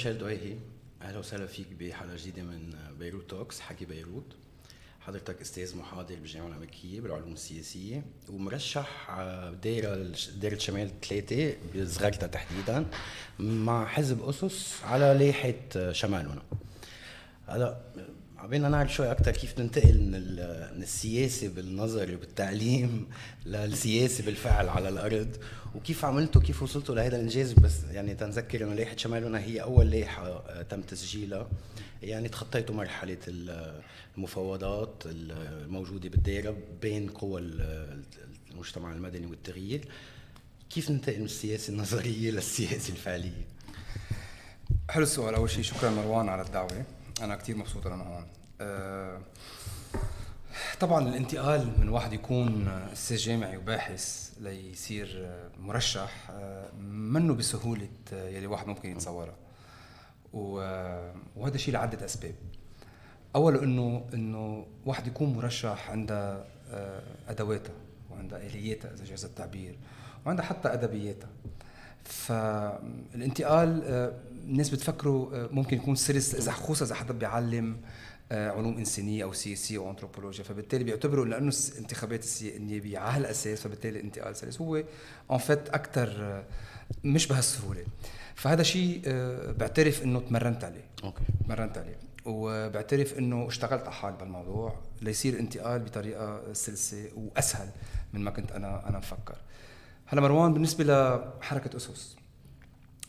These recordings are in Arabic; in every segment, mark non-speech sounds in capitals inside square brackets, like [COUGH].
ميشيل دويهي أهلا وسهلا فيك بحلقة جديدة من بيروت توكس حكي بيروت. حضرتك أستاذ محاضر بالجامعة الأمريكية بالعلوم السياسية ومرشح دايره دايره شمال ثلاثة بصغرتها تحديدا مع حزب أسس على لائحة شمالنا. هلا عبينا نعرف شوي أكثر كيف ننتقل من من السياسة بالنظر وبالتعليم [LAUGHS] للسياسه بالفعل على الأرض وكيف عملتوا كيف وصلتوا لهذا الإنجاز. بس يعني تنذكر إنه لائحه شمالنا هي أول لائحه آه، تم تسجيلها. يعني تخطيتوا مرحلة المفاوضات الموجودة بالدائرة بين قوى المجتمع المدني والتغيير. كيف ننتقل من السياسة النظرية [LAUGHS] للسياسة الفعلية؟ حلو السؤال. أول شيء شكرا مروان على الدعوة. أنا كثير مبسوط أنا هون. أه طبعا الانتقال من واحد يكون أستاذ جامعي وباحث ليصير مرشح أه منه بسهولة يلي واحد ممكن يتصورها وهذا شيء لعدة أسباب. اول إنه إنه واحد يكون مرشح عنده أه، أدواتها وعنده آلياتها إذا جاز التعبير وعنده حتى أدبياتها. فالانتقال الناس بتفكروا آه، ممكن يكون سلس إذا خصوصا إذا حدا بيعلم آه، علوم إنسانية أو سياسيه أو انثروبولوجيا فبالتالي بيعتبروا لأنه الانتخابات النيابيه على هالاساس فبالتالي الانتقال سلس هو en fait أكثر مش بهالسهولة. فهذا شيء آه، بعترف إنه تمرنت عليه. okay. تمرنت عليه. وبعترف إنه اشتغلت على حالي بالموضوع ليصير الانتقال بطريقة سلسة وأسهل من ما كنت أنا أنا مفكر. هلا مروان بالنسبة لحركة أسس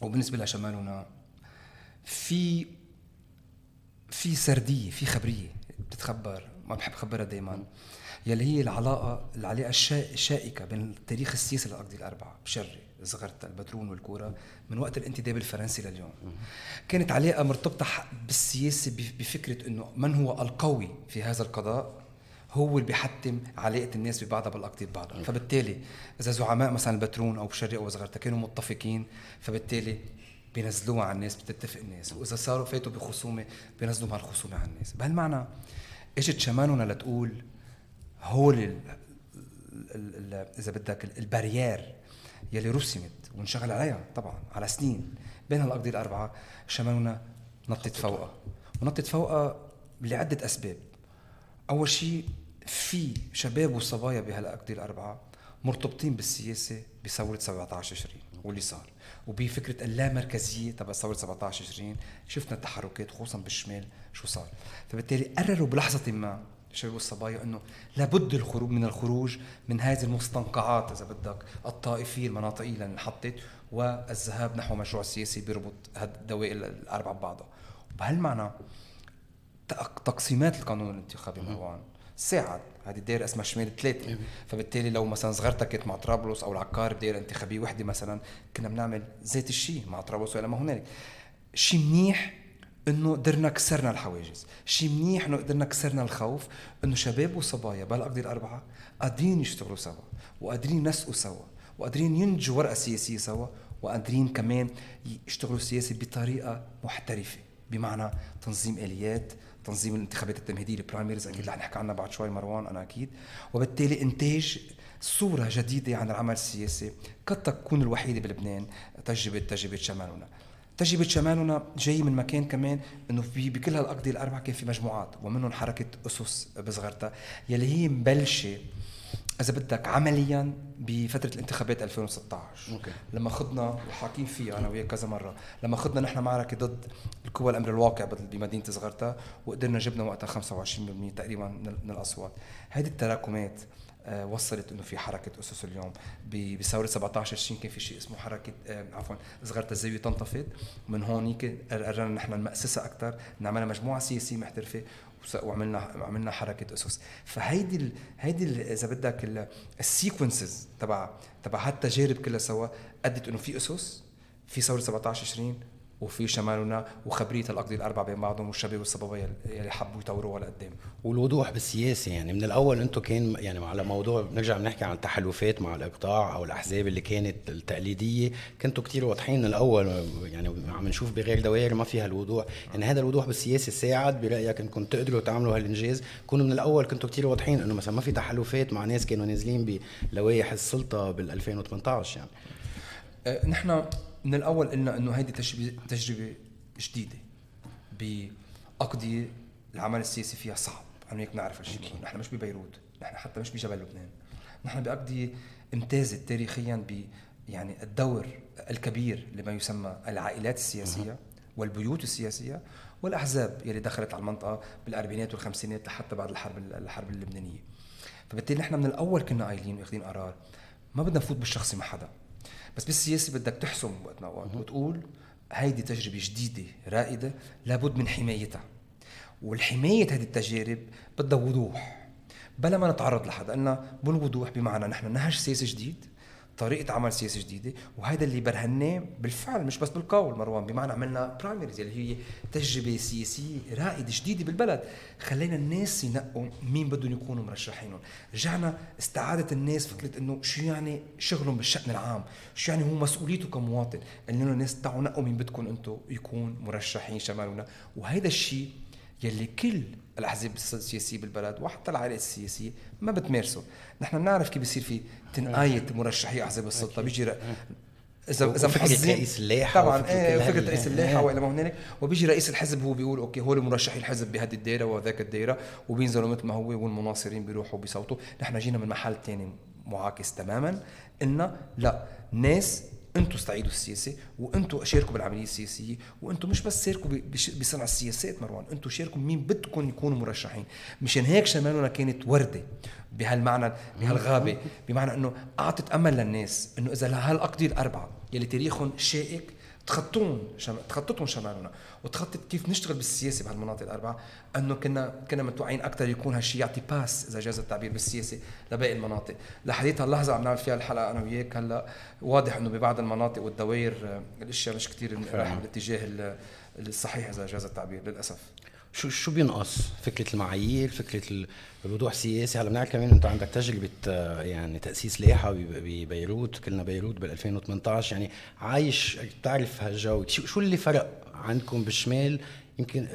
وبالنسبة لشمالنا في في سردية في خبرية بتتخبر ما بحب خبرها دائما يلي هي العلاقة العلاقة الشائكة بين التاريخ السياسي للارض الأربعة بشري زغرتا البترون والكورة من وقت الانتداب الفرنسي لليوم. كانت علاقة مرتبطة بالسياسة بفكرة إنه من هو القوي في هذا القضاء؟ هو اللي بيحتم علاقة الناس ببعضها بالاقضيه ببعضها. فبالتالي إذا زعماء مثلا البترون أو بشري أو زغرتا كانوا متفقين فبالتالي بينزلوها على الناس بتتفق الناس. وإذا صاروا فاتوا بخصومة بينزلوا هالخصومه على الناس. بهالمعنى إجت شمالنا لتقول هول ال ال ال إذا بدك البارير يلي رسمت وانشغل عليها طبعا على سنين. بين هالاقضيه الأربعة شمالنا نطت فوقها. ونطت فوقها لعدة أسباب. أول شيء في شباب وصبايا بهالاقضيه الأربعة مرتبطين بالسياسة بثورة 17 تشرين واللي صار. وبفكرة اللامركزية تبع ثوره 17 تشرين شفنا التحركات خصوصا بالشمال شو صار. فبالتالي قرروا بلحظة ما الشباب والصبايا إنه لابد الخروج من الخروج من هذه المستنقعات إذا بدك الطائفية المناطقية اللي انحطت والذهاب نحو مشروع سياسي بيربط الدوائر الأربعة ببعضها. وبهالمعنى تقسيمات القانون الانتخابي مروان ساعد. هذه الدائرة اسمها شمال ثلاثة فبالتالي لو مثلا صغرتك كانت مع طرابلس أو العقار بدائرة انتخابية وحدة مثلا كنا بنعمل ذات الشيء مع طرابلس ولا ما هنالك. شيء منيح إنه قدرنا كسرنا الحواجز. شيء منيح إنه قدرنا كسرنا الخوف إنه شباب وصبايا بهالاقضيه الأربعة قادرين يشتغلوا سوا وقادرين ينسقوا سوا وقادرين ينتجوا ورقة سياسية سوا وقادرين كمان يشتغلوا سياسي بطريقة محترفة بمعنى تنظيم آليات تنظيم الانتخابات التمهيدية ال primaries أكيد رح نحكي عنها بعد شوي مروان أنا أكيد. وبالتالي إنتاج صورة جديدة عن العمل السياسي قد تكون الوحيدة بلبنان تجربة تجربة شمالنا. تجربة شمالنا جاي من مكان كمان إنه في بكل هالاقضية الأربعة كان في مجموعات ومنهم حركة أسس بزغرتا يلي هي مبلشة إذا بدك عمليا بفترة الانتخابات 2016 okay. لما خضنا وحاكين فيها أنا وياك كذا مرة لما خضنا نحن معركة ضد القوى الامر الواقع بمدينة زغرتا وقدرنا جبنا وقتها 25% تقريبا من الأصوات. هذه التراكمات آه، وصلت إنه في حركة أسس اليوم. بثورة 17 20 كان في شيء اسمه حركة آه، عفوا زغرتا الزاوية تنتفض من هونيك قررنا نحن نمأسسها أكثر نعملها مجموعة سياسية محترفة وعملنا عملنا حركة أسس. فهيدي ال... هيدي ال... إذا بدك ال sequences تبع تبع هالتجارب كلها سوا أدت إنه في أسس في ثورة 17 20 وفي شمالنا وخبرية الاقضيه الاربعه بين بعضهم والشباب والصبابيه اللي حبوا يطوروها لقدام والوضوح بالسياسة يعني من الأول أنتم كان يعني على موضوع بنرجع بنحكي عن التحالفات مع الإقطاع أو الأحزاب اللي كانت التقليدية كنتوا كثير واضحين من الأول يعني عم نشوف بغير دوائر ما فيها الوضوح. يعني هذا الوضوح بالسياسة ساعد برأيك إنكم تقدروا تعملوا هالإنجاز. كونوا من الأول كنتوا كثير واضحين إنه مثلا ما في تحالفات مع ناس كانوا نازلين بلوائح السلطة بال 2018 يعني. أه، نحن من الأول قلنا إنه هيدي تجربه جديدة باقضيه العمل السياسي فيها صعب. أنا هيك نعرف هالشيء نحن مش ببيروت. نحن حتى مش بجبل لبنان. نحن بأقضية امتازت تاريخيا ب يعني الدور الكبير لما يسمى العائلات السياسية والبيوت السياسية والأحزاب يلي دخلت على المنطقة بالأربعينات والخمسينات لحتى بعد الحرب الحرب اللبنانية. فبالتالي نحن من الأول كنا قايلين وأخذين قرار ما بدنا نفوت بالشخصي مع حدا. بس بالسياسة بدك تحسم وقت ما وقت وتقول هيدي تجربة جديدة رائدة لابد من حمايتها. والحماية هذه التجارب بدها وضوح. بلا ما نتعرض لحدا قلنا بالوضوح بمعنى نحن نهج سياسي جديد طريقة عمل سياسي جديدة وهذا اللي برهناه بالفعل مش بس بالقول مروان بمعنى عملنا برايمريز اللي هي تجربة سياسية رائدة جديدة بالبلد. خلينا الناس ينقوا مين بدهم يكونوا مرشحينهم. رجعنا استعادت الناس فكرة إنه شو يعني شغلهم بالشأن العام؟ شو يعني هو مسؤوليته كمواطن؟ قلنا الناس تعوا نقوا مين بدكم أنتم يكون مرشحين شمالنا. وهذا الشيء يلي كل الأحزاب السياسية بالبلد وحتى العائلات السياسية ما بتمارسه نحن بنعرف كيف بيصير في تنقاية مرشحي أحزاب السلطة بيجي اذا إذا فكره رئيس اللائحة طبعا إيه فكره رئيس اللائحة وإلى ما هنالك. وبيجي رئيس الحزب هو بيقول أوكي هول مرشحي الحزب بهذه الدائره وذاك الدائره وبينزلوا مثل ما هو والمناصرين بيروحوا بيصوتوا نحن جينا من محل ثاني معاكس تماما. قلنا لا ناس أنتم استعيدوا السياسة وأنتم شاركوا بالعملية السياسية وأنتم مش بس شاركوا بصنع السياسات مروان أنتم شاركوا مين بدكم يكونوا مرشحين. مشان هيك شمالنا كانت وردة بهالمعنى بهالغابة بمعنى إنه أعطت أمل للناس إنه إذا هالأقضية الأربعة يلي تاريخهم شائك تخطون شم... تخطتهم شمالنا. وتخطط كيف نشتغل بالسياسة بهالمناطق الأربعة أنه كنا كنا متوقعين أكثر يكون هالشيء يعطي pass إذا جاز التعبير بالسياسة لباقي المناطق. لحديت هاللحظه عم نعمل فيها الحلقة أنا وياك هلأ واضح إنه ببعض المناطق والدوائر آه، الأشياء مش كثير رايحه بالاتجاه الصحيح إذا جاز التعبير للأسف. شو شو بينقص؟ فكرة المعايير، فكرة الوضوح السياسي، هلأ بنعرف كمان انت عندك تجربة آه، يعني تأسيس لائحة ببيروت، كلنا بيروت بال 2018 يعني عايش بتعرف هالجو، شو اللي فرق؟ عندكم بالشمال يمكن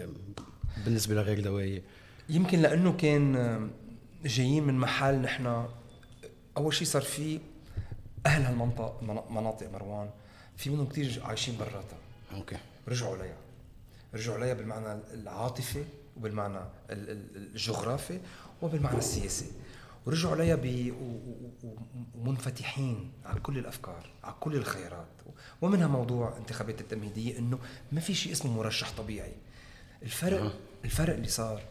بالنسبة لغير دوايه؟ يمكن لأنه كان آه، جايين من محل نحن أول شيء صار في أهل هالمنطقة مناطق مروان في منهم كثير عايشين براتها أوكي. رجعوا لها رجعوا عليها بالمعنى العاطفي وبالمعنى الجغرافي وبالمعنى السياسي. ورجعوا عليها ومنفتحين على كل الأفكار على كل الخيارات. ومنها موضوع انتخابات التمهيدية إنه ما في شيء اسمه مرشح طبيعي. الفرق الفرق اللي صار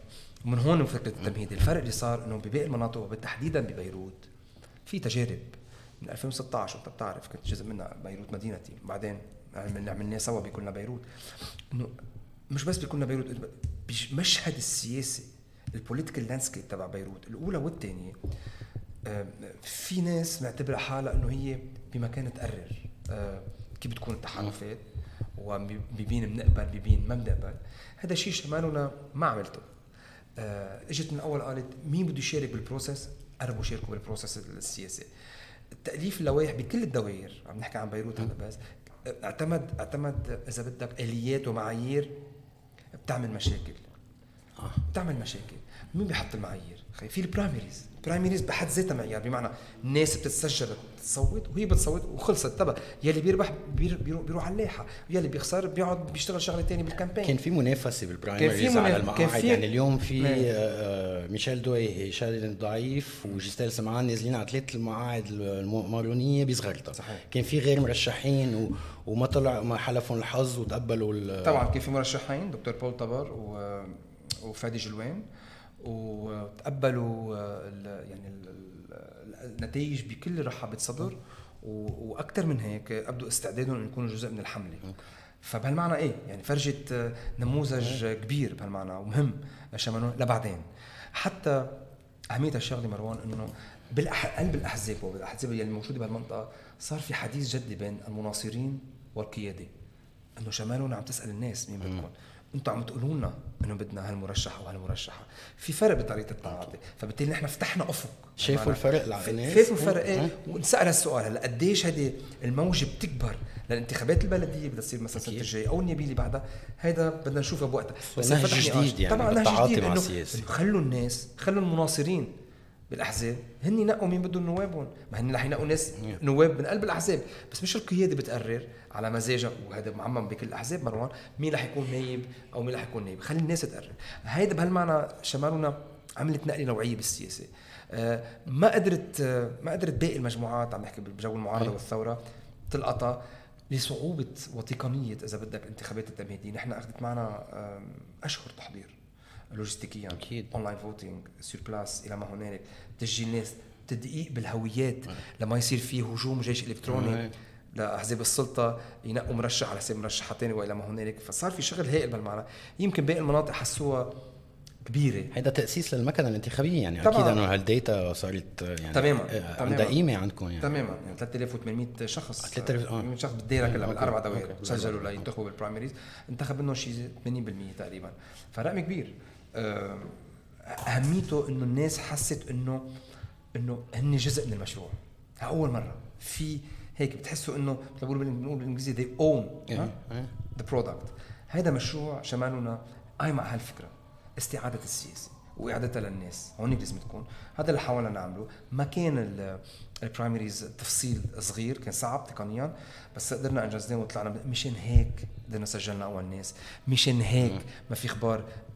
ومن هون فكره التمهيدي الفرق اللي صار إنه بباقي المناطق وبالتحديدا ببيروت. في تجارب من 2016 وانت بتعرف كنت جزء منها بيروت مدينتي. بعدين عملناه سوا بكلنا بيروت. إنه مش بس بيكون بيروت مشهد السياسي ال political landscape تبع بيروت الأولى والثانيه في ناس معتبرة حالها إنه هي بمكان تقرر كيف بتكون التحالفات وبمين بنقبل بمين ما بنقبل. هذا الشيء شمالنا ما عملته. إجت من اول قالت مين بده يشارك بال process قربوا شاركوا بال process السياسي. تاليف اللوائح بكل الدوائر عم نحكي عن بيروت هذا بس اعتمد اعتمد إذا بدك آليات ومعايير بتعمل مشاكل. آه. بتعمل مشاكل. مين بيحط المعايير؟ في ال primaries. ال primaries بحد ذاتها معيار. بمعنى الناس بتتسجل بتصوت وهي بتصوت وخلصت. تبع يلي بيربح بيروح على اللائحة. يلي بيخسر بيقعد بيشتغل شغلة ثانية بال campaign. كان في منافسة بال primaries على المقاعد. يعني اليوم في نعم. آه ميشيل دويهي شادن ضعيف وجيستيل سمعان نازلين على ثلاث المقاعد المارونية بزغرتا كان في غير مرشحين و وما طلع ما حلفهم الحظ وتقبلوا طبعا كان في مرشحين دكتور بول طبر و... وفادي جلوان. وتقبلوا يعني النتائج بكل رحابه صدر وأكثر من هيك ابدوا استعدادهم ان يكونوا جزء من الحملة. فبهالمعنى إيه؟ يعني فرجت نموذج كبير بهالمعنى ومهم شمالون لبعدين. حتى أهمية الشغلة مروان إنه بالقلب الاحزاب وبالأحزاب اللي موجودة بهالمنطقة صار في حديث جدي بين المناصرين والقيادة. إنه شمالنا عم تسأل الناس مين بدكم. أنتم عم تقولوا لنا انه بدنا هالمرشح وهالمرشحة. في فرق بطريقة التعاطي. فبالتالي نحن فتحنا أفق. شافوا الفرق الناس شافوا الفرق. إيه. ونسال هالسؤال هلا قديش هذه الموجة بتكبر للانتخابات البلدية بدها تصير مثلا السنة الجاية أو النيابيه اللي بعدها؟ هذا بدنا نشوفها بوقتها. بس نهج جديد يعني طبعا نهج جديد إنه خلوا الناس خلوا المناصرين بالأحزاب. هن نقوا مين بدهم نوابهم ما هن رح ينقوا ناس نواب من قلب الأحزاب. بس مش القياده بتقرر على مزاجها. وهذا معمم بكل الأحزاب مروان. مين رح يكون نايب أو مين رح يكون نايب؟ خلي الناس تقرر. هيدا بهالمعنى شمالنا عملت نقلة نوعية بالسياسة. آه، ما قدرت آه، ما قدرت باقي المجموعات عم نحكي بجو المعارضة والثورة تلقطها لصعوبة وتقنية إذا بدك الانتخابات التمهيدية، نحن أخذت معنا أشهر تحضير. لوجستيكيا أكيد online voting sur place إلى ما هنالك تسجيل ناس تدقيق بالهويات. لما يصير في هجوم جيش إلكتروني لاحزاب السلطة ينقوا مرشح على حساب مرشح ثاني وإلى ما هنالك فصار في شغل هائل بالمعنى. يمكن باقي المناطق حسوها كبيرة. هيدا تأسيس للمكنة الانتخابية يعني. طبعاً. أكيد أنه هال data صارت يعني تماماً. آه،. عندها قيمه عندكم يعني. تماما. يعني 3800 شخص. 3000 آه. 800 شخص بالدائره كلها. بالأربع دوائر. سجلوا لينتخبوا بال primaries انتخب منهم شيء 80% تقريبا. فرقم كبير. آه، أهميته إنه الناس حست إنه إنه هن جزء من المشروع. أول مرة. في هيك بتحسوا إنه بنقول بنقول بالإنجليزي they own إيه، إيه. the product هذا مشروع شمالنا قايم على هالفكرة. استعادة السياسة وإعادتها للناس. هونيك لازم تكون. هذا اللي حاولنا نعمله. ما كان ال- ال primaries تفصيل صغير كان صعب تقنيا بس قدرنا انجزناه وطلعنا مشان هيك قدرنا سجلنا أول ناس. مشان هيك ما في إخبار آه، آه، آه،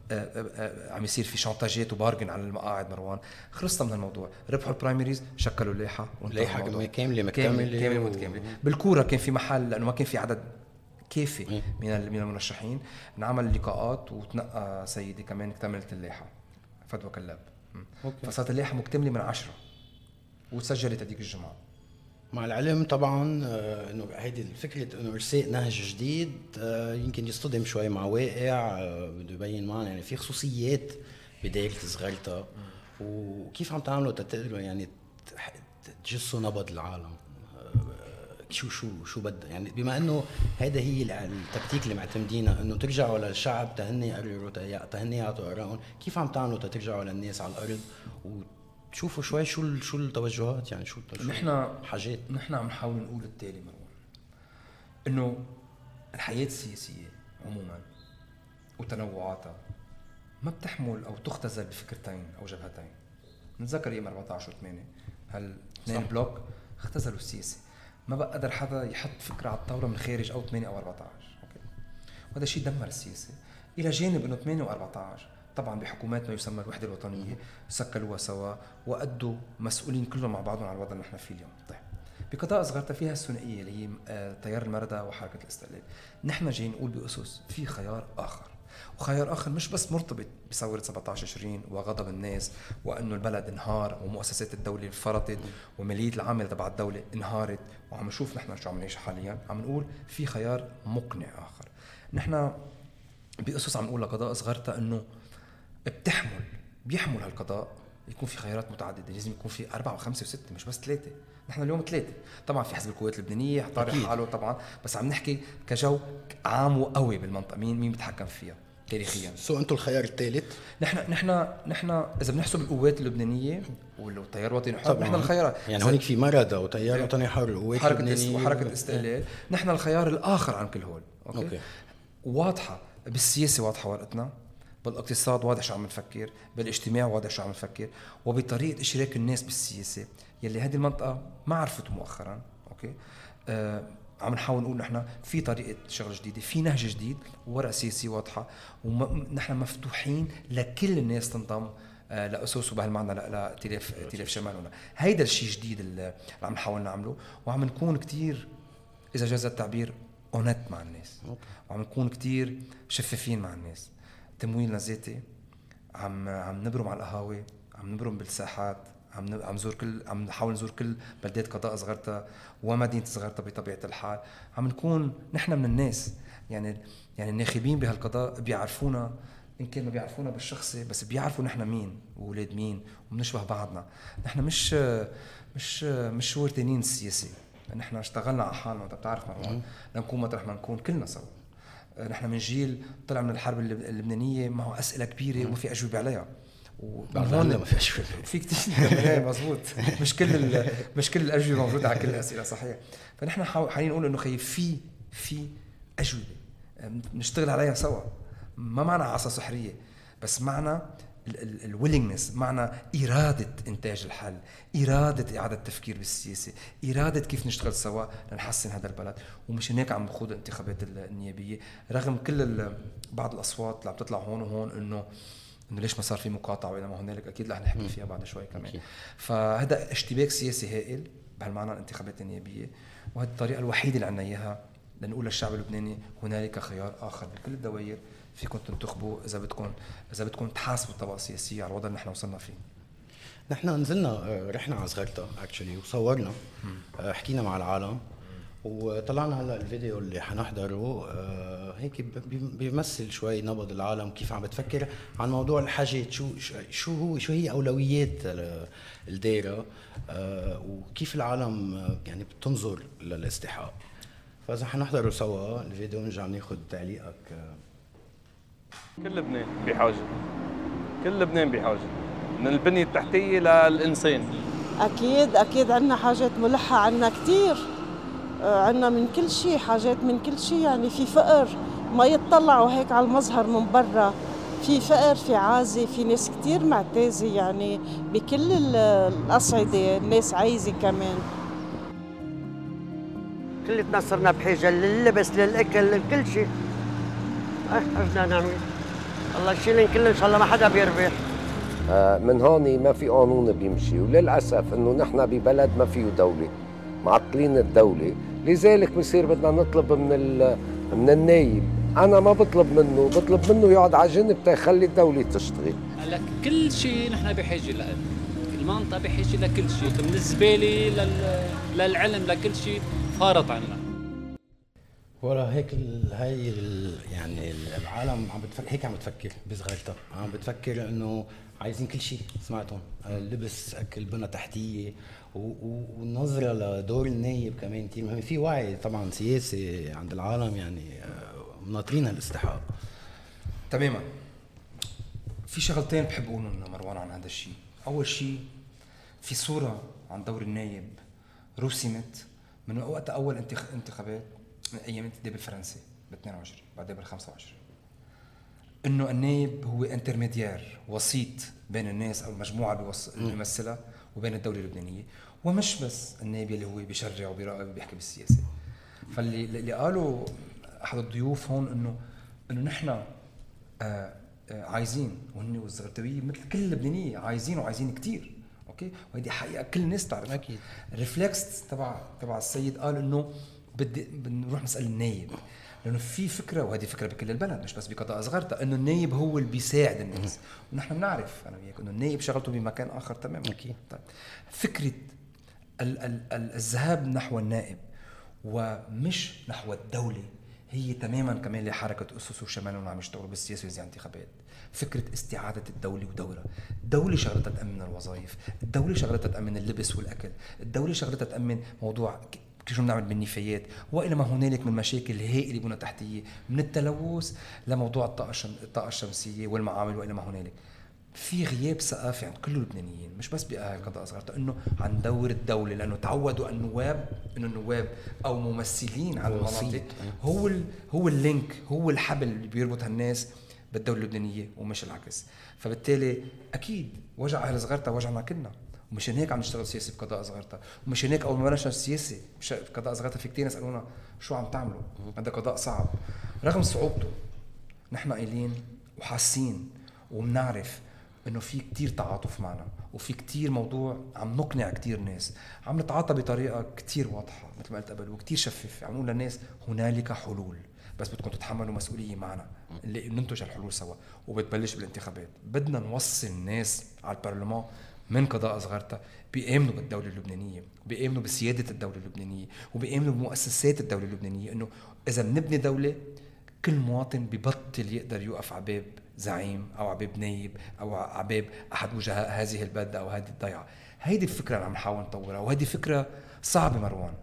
عم يصير في شانتاجات و bargain على المقاعد مروان. خلصنا من الموضوع. ربحوا ال primaries شكلوا لائحه. كاملة كاملة مكتملة كاملة و- متكاملة. بالكورة كان في محل لأنه ما كان في عدد كافي إيه. من من المرشحين. انعمل لقاءات وتنقى سيدي كمان اكتملت اللائحة. فدوى كلاب. فصارت اللائحة مكتملة من عشرة وتسجلت هذيك الجمعة. مع العلم طبعا آه، إنه هيدي الفكرة إنه ارساء نهج جديد آه، يمكن يصطدم شوي مع واقع آه، بده يبين معنا يعني في خصوصيات بدايره صغيرتها وكيف عم تعملوا تقدروا يعني تجسوا نبض العالم؟ شو شو شو بدها؟ يعني بما إنه هيدا هي التكتيك اللي معتمدينها إنه ترجعوا للشعب تهني يقرروا تهي- تهني يعطوا ارائهم كيف عم تعملوا ترجعوا للناس على الأرض؟ وتشوفوا شوي شو شو التوجهات يعني شو نحن حاجات. نحن عم نحاول نقول التالي مروان إنه الحياة السياسية عموما وتنوعاتها ما بتحمل أو تختزل بفكرتين أو جبهتين. نتذكر أيام 14 و8 هالاثنين صح. بلوك اختزلوا السياسة. ما بقى قدر حدا يحط فكرة على الطاوله من خارج أو 8 أو 14 أوكي؟ وهذا الشيء دمر السياسة. إلى جانب إنه 8 و14 طبعا بحكومات ما يسمى الوحدة الوطنية سكلوها سوا وأدوا مسؤولين كلهم مع بعضهم على الوضع اللي نحن فيه اليوم. طيب بقضاء صغيرتها فيها الثنائية اللي هي آه، تيار المردى وحركة الاستقلال. نحن جايين نقول بأسس في خيار آخر. وخيار آخر مش بس مرتبط بثورة 17 20 وغضب الناس وأنه البلد انهار ومؤسسات الدولة انفرطت وماليه العامل تبع الدولة انهارت وعم نشوف نحن شو عم نعيش حاليا عم نقول في خيار مقنع آخر. نحن بقصص عم نقول لقضاء صغيرتها إنه بتحمل بيحمل هالقضاء يكون في خيارات متعددة لازم يكون في أربعة وخمسة وستة مش بس ثلاثة. نحن اليوم ثلاثة. طبعا في حزب القوات اللبنانية طارح. حاله طبعا بس عم نحكي كجو عام وقوي بالمنطقة. مين مين بيتحكم فيها تاريخيا؟ سو أنتم الخيار الثالث؟ نحن نحن نحن إذا بنحسب القوات اللبنانية والتيار الوطني الحر. نحن الخيار يعني هونيك في مردة وتيار وطني حر وقوات حركة. وحركة استقلال نحن الخيار الآخر عن كل هول okay, okay. واضحة بالسياسة واضحة ورقتنا. بالاقتصاد واضح شو عم نفكر بالاجتماع واضح شو عم نفكر وبطريقة اشراك الناس بالسياسة. يلي هذه المنطقة ما عرفته مؤخرا okay؟ آه عم نحاول نقول نحن في طريقة شغل جديدة في نهج جديد وورقه سياسية واضحة ونحن مفتوحين لكل الناس تنضم آه، لأسس وبهالمعنى لائتلاف ائتلاف شمالنا. هيدا الشيء الجديد اللي عم نحاول نعمله وعم نكون كتير إذا جاز التعبير honnête مع الناس. وعم نكون كتير شفافين مع الناس. تمويلنا ذاتي عم عم نبرم على القهاوي عم نبرم بالساحات عم عم نزور كل عم نحاول نزور كل بلدات قضاء زغرتا ومدينة زغرتا بطبيعة الحال. عم نكون نحن من الناس يعني يعني الناخبين بهالقضاء بيعرفونا إن كان ما بيعرفونا بالشخصي بس بيعرفوا نحن مين واولاد مين وبنشبه بعضنا. نحن مش مش مش وردانين السياسي نحن اشتغلنا على حالنا انت بتعرف مروان لنكون مطرح ما نكون كلنا سوا. نحن من جيل طلع من الحرب اللب- اللبنانية معه أسئلة كبيرة وما في أجوبة عليها. ومن بعد هون هلا ما في أجوبة. في كثير [LAUGHS] إيه مزبوط مش كل مش كل الأجوبة موجودة على كل الأسئلة صحيح. فنحن حاليا نقول إنه خي في في أجوبة. نشتغل عليها سوا. ما معنا عصا سحرية بس معنا الويلنجنس معنى إرادة إنتاج الحل إرادة إعادة التفكير بالسياسة إرادة كيف نشتغل سوا لنحسن هذا البلد. ومش هيك عم بخوض الانتخابات النيابية. رغم كل بعض الأصوات اللي عم تطلع هون وهون إنه إنه ليش ما صار في مقاطعة والى ما هنالك؟ أكيد رح نحكي فيها بعد شوي كمان. فهذا اشتباك سياسي هائل بهالمعنى الانتخابات النيابية. وهذه الطريقة الوحيدة اللي عندنا إياها لنقول للشعب اللبناني هنالك خيار آخر بكل الدوائر. فيكم تنتخبوا إذا بدكم إذا بدكم تحاسبوا الطبقه السياسيه على الوضع اللي نحن وصلنا فيه. نحن نزلنا آه، رحنا على صغرتا اكشلي وصورنا آه، حكينا مع العالم وطلعنا هلا الفيديو اللي حنحضره آه، هيك بيمثل شوي نبض العالم كيف عم بتفكر عن موضوع الحاجات شو شو هو شو هي أولويات الدائره وكيف العالم يعني بتنظر للاستحقاق. فإذا حنحضره سوا الفيديو ونرجع ناخذ تعليقك كل لبنان بحاجة. كل لبنان بحاجة. من البنية التحتية للإنسان. أكيد أكيد عندنا حاجات ملحة عندنا كثير آه، عندنا من كل شيء حاجات من كل شيء. يعني في فقر ما يتطلعوا هيك على المظهر من برا. في فقر في عازة في ناس كثير معتازة يعني بكل الأصعدة الناس عايزة كمان. كلتنا صرنا بحاجة لللبس للأكل لكل شيء. بدنا نعمل الله يشيلن كل إن شاء الله ما حدا بيربح. آه، من هون ما في قانون بيمشي وللأسف إنه نحن ببلد ما فيه دولة معطلين الدولة. لذلك بصير بدنا نطلب من من النايب. أنا ما بطلب منه بطلب منه يقعد على جنب تخلي الدولة تشتغل. هلا كل شيء نحن بحاجة له المنطقة بحاجة لكل شيء. من الزبالة لل... للعلم لكل شيء فارط عنا. ورا هيك هاي يعني العالم عم بتفكر هيك عم بتفكر بصغرتها عم بتفكر إنه عايزين كل شيء سمعتهم؟ لبس أكل بنى تحتية والنظره لدور النايب كمان كثير مهم في وعي طبعا سياسي عند العالم يعني آه، مناطرين الاستحقاق تماما. في شغلتين بحب اقولهم مروان عن هذا الشيء أول شيء في صورة عن دور النايب رسمت من وقت أول انتخابات. أيام الانتداب الفرنسي ب 22 بعدين بال 25 إنه النائب هو intermédiaire وسيط بين الناس أو المجموعة اللي بيمثلها وبين الدولة اللبنانية. ومش بس النائب اللي هو بيشرع وبيراقب وبيحكي بالسياسة. فاللي اللي قالوا أحد الضيوف هون إنه إنه نحن آه آه عايزين وهن والزغرتاويه مثل كل اللبنانية عايزين وعايزين كثير okay؟ وهيدي حقيقة كل الناس تعرف أكيد. ال reflex تبع تبع السيد قال إنه بدي بنروح نسأل النايب لأنه في فكرة وهذه فكرة بكل البلد مش بس بقضاء صغرتا إنه النايب هو اللي بيساعد الناس. ونحن بنعرف أنا وياك إنه النايب شغلته بمكان آخر تماما. أكيد. طيب فكرة ال ال ال الذهاب نحو النائب ومش نحو الدولة هي تماما كمان لحركه أسس وشمال عم يشتغلوا بالسياسة وزي انتخابات فكرة استعادة الدولة ودورها. الدولة شغلتها تأمن الوظائف الدولة شغلتها تأمن اللبس والأكل الدولة شغلتها تأمن موضوع شو بنعمل بالنفايات؟ والى ما هنالك من مشاكل هائلة بنى تحتية من التلوث لموضوع الطاقة الطاقة الشمسية والمعامل والى ما هنالك. في غياب ثقافي عند كل اللبنانيين مش بس بأهل قضاء صغيرة إنه عن دور الدولة لأنه تعودوا النواب إنه النواب أو ممثلين على المناطق هو ال هو اللينك هو الحبل اللي بيربط هالناس بالدولة اللبنانية ومش العكس. فبالتالي أكيد وجع أهل صغيرتها وجعنا كلنا. ومشان هيك عم نشتغل سياسي بقضاء صغيرتها. ومشان هيك أول ما بلشنا السياسة بقضاء صغيرتها في كثير يسالونا شو عم تعملوا؟ هذا قضاء صعب. رغم صعوبته نحن قايلين وحاسين وبنعرف إنه في كتير تعاطف معنا وفي كتير موضوع عم نقنع كتير ناس. عم نتعاطى بطريقة كتير واضحة مثل ما قلت قبل وكتير شفافة. عم نقول للناس هنالك حلول بس بدكم تتحملوا مسؤولية معنا. اللي ننتج الحلول سوا وبتبلش بالانتخابات. بدنا نوصل الناس على البرلمان من قضاء صغرتها بيامنوا بالدولة اللبنانية بيامنوا بسيادة الدولة اللبنانية وبيامنوا بمؤسسات الدولة اللبنانية إنه إذا بنبني دولة كل مواطن ببطل يقدر يوقف على باب زعيم أو على باب نايب أو على باب أحد وجهاء هذه البلده أو هذه الضيعة. هيدي الفكرة اللي عم نحاول نطورها وهذه فكرة صعبة مروان.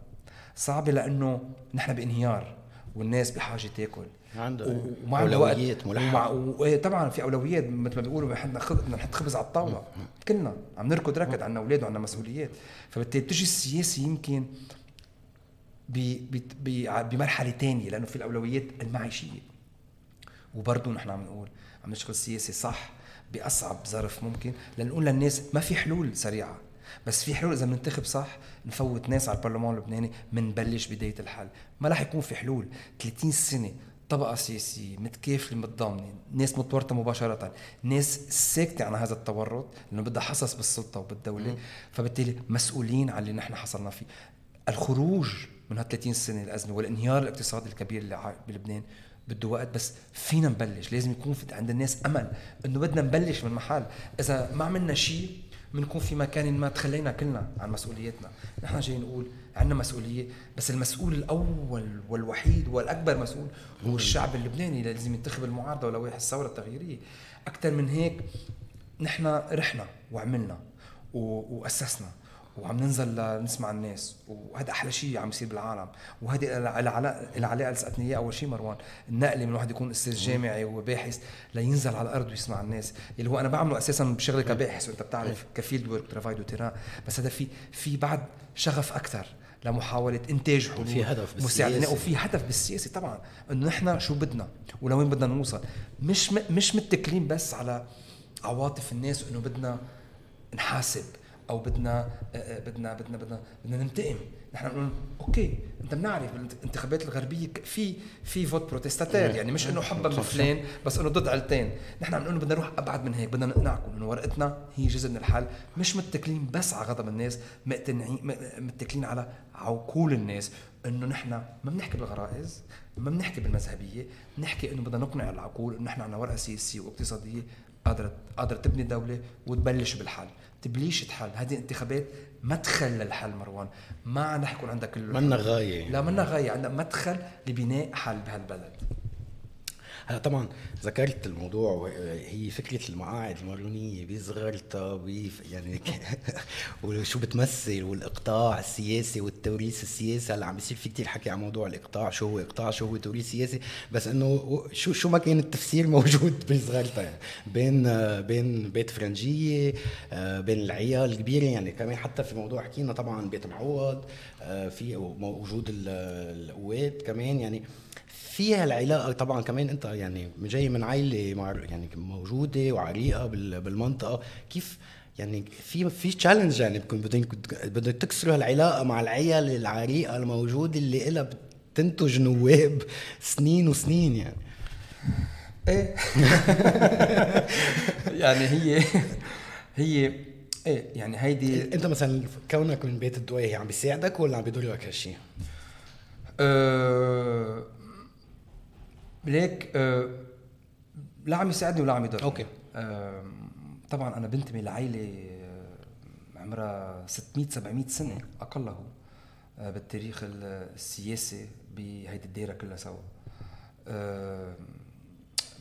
صعبة لأنه نحن بانهيار والناس بحاجة تاكل. عنده. وما أولويات ملحقة. وطبعا في أولويات مثل ما بيقولوا بدنا نحط خبز على الطاولة. كلنا عم نركض ركض عندنا أولاد وعندنا مسؤوليات. فبالتالي بتجي السياسة يمكن بمرحلة ثانية لأنه في الأولويات المعيشية. وبرضه نحن عم نقول عم نشتغل سياسي صح بأصعب ظرف ممكن لنقول للناس ما في حلول سريعة. بس في حلول إذا بننتخب صح نفوت ناس على البرلمان اللبناني بنبلش بداية الحل. ما راح يكون في حلول. 30 سنة طبقة سياسية متكافلة متضامنة ناس متورطة مباشرة ناس ساكتة عن هذا التورط لأنه بدها حصص بالسلطة وبالدولة. فبالتالي مسؤولين عن اللي نحن حصلنا فيه. الخروج من هال 30 سنة الأزمة والانهيار الاقتصادي الكبير اللي بلبنان بده وقت بس فينا نبلش. لازم يكون عند الناس أمل إنه بدنا نبلش من محل. إذا ما عملنا شيء بنكون في مكان ما تخلينا كلنا عن مسؤوليتنا. نحن جاي نقول عندنا مسؤولية بس المسؤول الأول والوحيد والأكبر مسؤول هو الشعب اللبناني اللي لازم ينتخب المعارضة ولوائح الثوره التغييريه أكثر من هيك نحن رحنا وعملنا وأسسنا. وعم ننزل نسمع الناس. وهذا أحلى شيء عم يصير بالعالم. وهذه العلاقه العلاقة اللي سالتني اياه أول شيء مروان النقله من واحد يكون أستاذ جامعي وباحث لينزل على الأرض ويسمع الناس. اللي هو أنا بعمله أساسا بشغلي كباحث. وأنت بتعرف ك field work travail de بس هذا في في بعد شغف أكثر لمحاولة إنتاج حلول في هدف بالسياسة. وفي هدف بالسياسة طبعا. إنه نحن شو بدنا ولوين بدنا نوصل. مش مش متكلين بس على عواطف الناس وإنه بدنا نحاسب. أو بدنا آه، آه، بدنا بدنا بدنا بدنا ننتقم. نحن بنقول okay أنت بنعرف بالانتخابات الغربية في في فوت بروتستاتير يعني مش إنه حبا بفلان بس إنه ضد عيلتين نحن عم نقول بدنا نروح أبعد من هيك بدنا نقنعكم انه ورقتنا. هي جزء من الحل مش متكلين بس على غضب الناس متكلين على عقول الناس. إنه نحن ما بنحكي بالغرائز ما بنحكي بالمذهبية. بنحكي إنه بدنا نقنع العقول إنه نحن عندنا ورقة سياسية واقتصادية قادرة قادرة تبني دولة وتبلش بالحل تبليش تحل هذه انتخابات مدخل للحل مروان. ما عم يكون عندك كل منا غاية لا منا غاية. عندنا مدخل لبناء حل بهالبلد. طبعا ذكرت الموضوع هي فكرة المقاعد المارونية بصغرتها يعني [LAUGHS] وشو بتمثل والإقطاع السياسي والتوريث السياسي هلا عم بيصير في كثير حكي عن موضوع الإقطاع شو هو إقطاع شو هو توريث سياسي بس إنه شو شو ما كان التفسير [LAUGHS] موجود بصغرتها يعني بين بين بيت فرنجية بين العيال الكبيرة يعني كمان حتى في موضوع حكينا طبعا بيت معوض في وجود القوات كمان يعني فيها العلاقة. طبعا كمان أنت يعني جاي من عائله يعني موجودة وعريقة بالمنطقة. كيف يعني في في تشالنج يعني بكون بدك بدك تكسروا العلاقه مع العيال العريقة الموجودة اللي لها بتنتج نواب سنين وسنين يعني. إيه. [LAUGHS] يعني هي هي إيه يعني هيدي أنت مثلا كونك من بيت الدواهي عم بيساعدك ولا عم بيضر لك هالشيء؟ أه ليك آه لا عم يساعدني ولا عم يضر أوكي. طبعا أنا بنتمي لعائله عمرها 600 700 سنة اقله آه بالتاريخ السياسي بهيدي الدائره كلها سوا.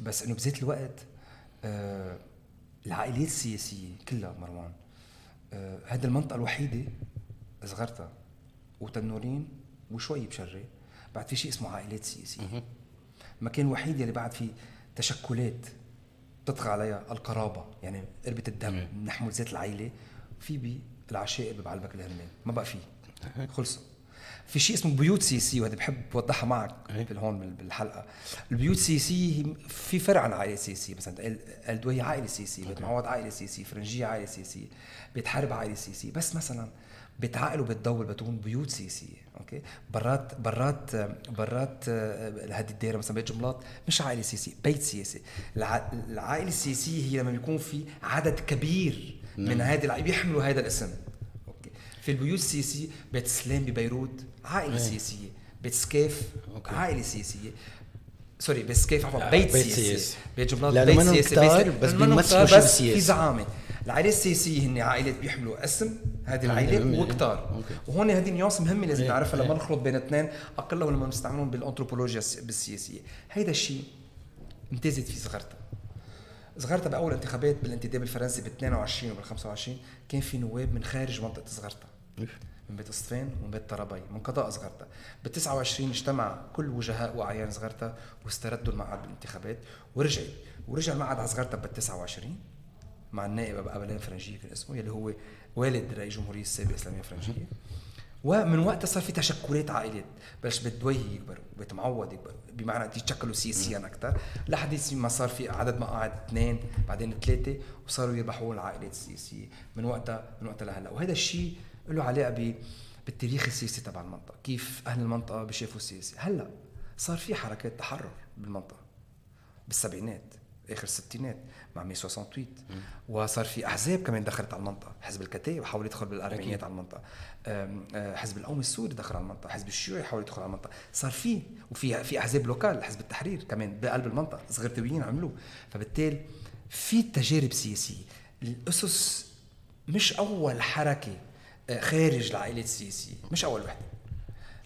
بس إنه بذات الوقت آه العائلات السياسية كلها مروان هذه المنطقة الوحيدة صغرتها وتنورين وشوي بشري بعد في شيء اسمه عائلات سياسية. المكان الوحيد اللي بعد فيه تشكلات تطغى عليها القرابة يعني قربة الدم نحمل ذات العائله في بالعشائر بعلبك الهرمان ما بقى في خلصوا. في شيء اسمه بيوت سياسيه وهذا بحب أوضحها معك هون بالحلقة. البيوت السياسيه في فرع عن عائلة سياسيه مثلا الدويهي عائلة سياسيه بيت معوض عائلة سياسيه فرنجية عائلة سياسيه بيت حرب عائلة سياسيه بس مثلا بيتعقلوا بالضوء بتكون بيوت سياسيه okay؟ برات برات برات آه، هذه الدائره مثلا بيت جنبلاط مش عائله سياسيه بيت سياسي العائله السياسيه هي لما بيكون في عدد كبير من هذه العائله بيحملوا هذا الاسم okay؟ في البيوت السياسيه بيت سلام ببيروت عائله أيه. سياسيه بيت سكاف okay. عائله سياسيه sorry بيت سكاف عفوا بيت, بيت سياسي بيت جنبلاط بيت سياسي بس بيمثلوا بس في زعامة. العائلة السياسية هن عائلات بيحملوا اسم هذه العائلة وكتار. وهون هذه nuance مهمة لازم إيه، نعرفها لما إيه. نخلط بين اثنين. أقل لما بنستعملهم بالأنثروبولوجيا بالسياسية. هيدا الشيء امتازت فيه زغرتا. زغرتا بأول انتخابات بالانتداب الفرنسي بال 22 وبال 25 كان في نواب من خارج منطقة زغرتا. من بيت اصفان ومن بيت طرابي من قضاء زغرتا. بال 29 اجتمع كل وجهاء وأعيان زغرتا واستردوا المقعد بالانتخابات ورجعت. ورجع المقعد على زغرتا بال 29 مع النائب قبلان فرنجيه كان اسمه يلي هو والد رئيس جمهورية السابق سليمان فرنجيه ومن وقتها صار في تشكلات عائلات بلش بيت دويهي يكبر بيت معوض يكبر بمعنى يتشكلوا سياسيا أكثر لحد ما صار في عدد مقاعد اثنين بعدين ثلاثة وصاروا يربحوا العائلات السياسية من وقتها من وقتها لهلأ. وهذا الشيء له علاقة بالتاريخ السياسي تبع المنطقة كيف أهل المنطقة بيشافوا السياسة. هلأ صار في حركات تحرر بالمنطقة بالسبعينات. آخر الستينات مع مي 68 وصار في أحزاب كمان دخلت على المنطقة. حزب الكتائب حاول يدخل بالاربعينات على المنطقة. آه، حزب القومي السوري دخل على المنطقة. حزب الشيوعي حاول يدخل على المنطقة. صار في وفي في أحزاب local حزب التحرير كمان بقلب المنطقة. زغرتاويين عملوه. فبالتالي في تجارب سياسية. الأسس مش أول حركة آه، خارج العائلات السياسيه مش أول وحدة.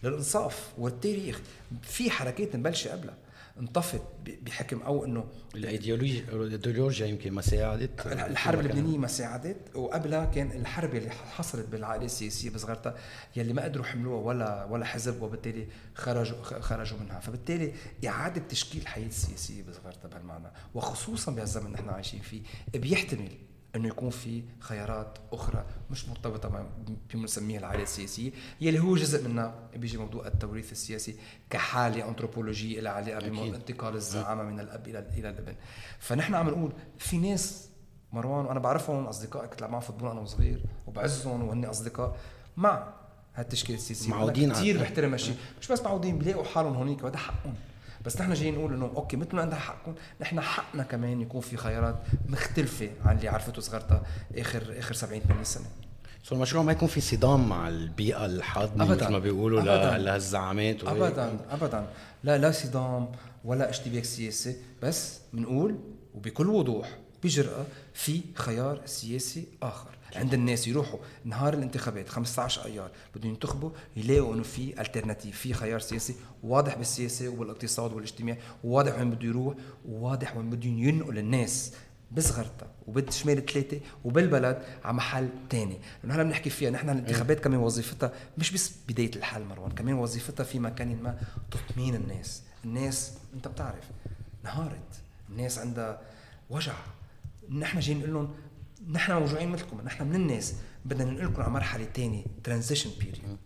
للإنصاف والتاريخ. في حركات مبلشه قبلها. انطفت بحكم أو إنه الايديولوجيا الإيديولوجيا يمكن ما ساعدت الحرب اللبنانية ما ساعدت وقبلها كان الحرب اللي حصلت بالعائلة السياسية بزغرتا يلي ما قدروا يحملوها ولا ولا حزب وبالتالي خرجوا خرجوا منها. فبالتالي إعادة تشكيل الحياة السياسيه بصغرتها بهالمعنى وخصوصا بهالزمن اللي نحن عايشين فيه بيحتمل أنه يكون في خيارات أخرى مش مرتبطة بما بنسميها العائله السياسية يلي هو جزء منها بيجي موضوع التوريث السياسي كحالة أنثروبولوجية لها علاقة بانتقال الزعامة من الأب إلى إلى الابن. فنحن عم نقول في ناس مروان وأنا بعرفهم اصدقاء كنت معهم فوتبول أنا وصغير وبعزهم وهن أصدقاء مع هالتشكيلة السياسية. معودين كثير بحترم هالشيء مش بس معودين بيلاقوا حالهم هونيك وهذا حقهم. بس نحن جايين نقول إنه okay مثل ما عندها حقكم نحن حقنا كمان يكون في خيارات مختلفة عن اللي عرفته زغرتا اخر آخر 70 80 سنة. so المشروع ما يكون في صدام مع البيئة الحاضنة مثل ما بيقولوا لهالزعامات ابدا. ابدا لا لا صدام ولا اشتباك سياسي بس بنقول وبكل وضوح بجرأة في خيار سياسي آخر. عند الناس يروحوا نهار الانتخابات 15 أيار بدهم ينتخبوا يلاقوا انه في الترناتيف في خيار سياسي واضح بالسياسة وبالاقتصاد والاجتماع وواضح وين بده يروح وواضح وين بدهم ينقل الناس بصغرتها وبالشمال ثلاثة وبالبلد على محل تاني. لأنه هلا بنحكي فيها نحن الانتخابات كمان وظيفتها مش بس بداية الحل مروان كمان وظيفتها في مكان ما تطمين الناس. الناس أنت بتعرف انهارت الناس عندها وجع. نحن جايين نقول لهم نحن موجوعين مثلكم نحن من الناس بدنا ننقلكم على مرحلة ثانية transition period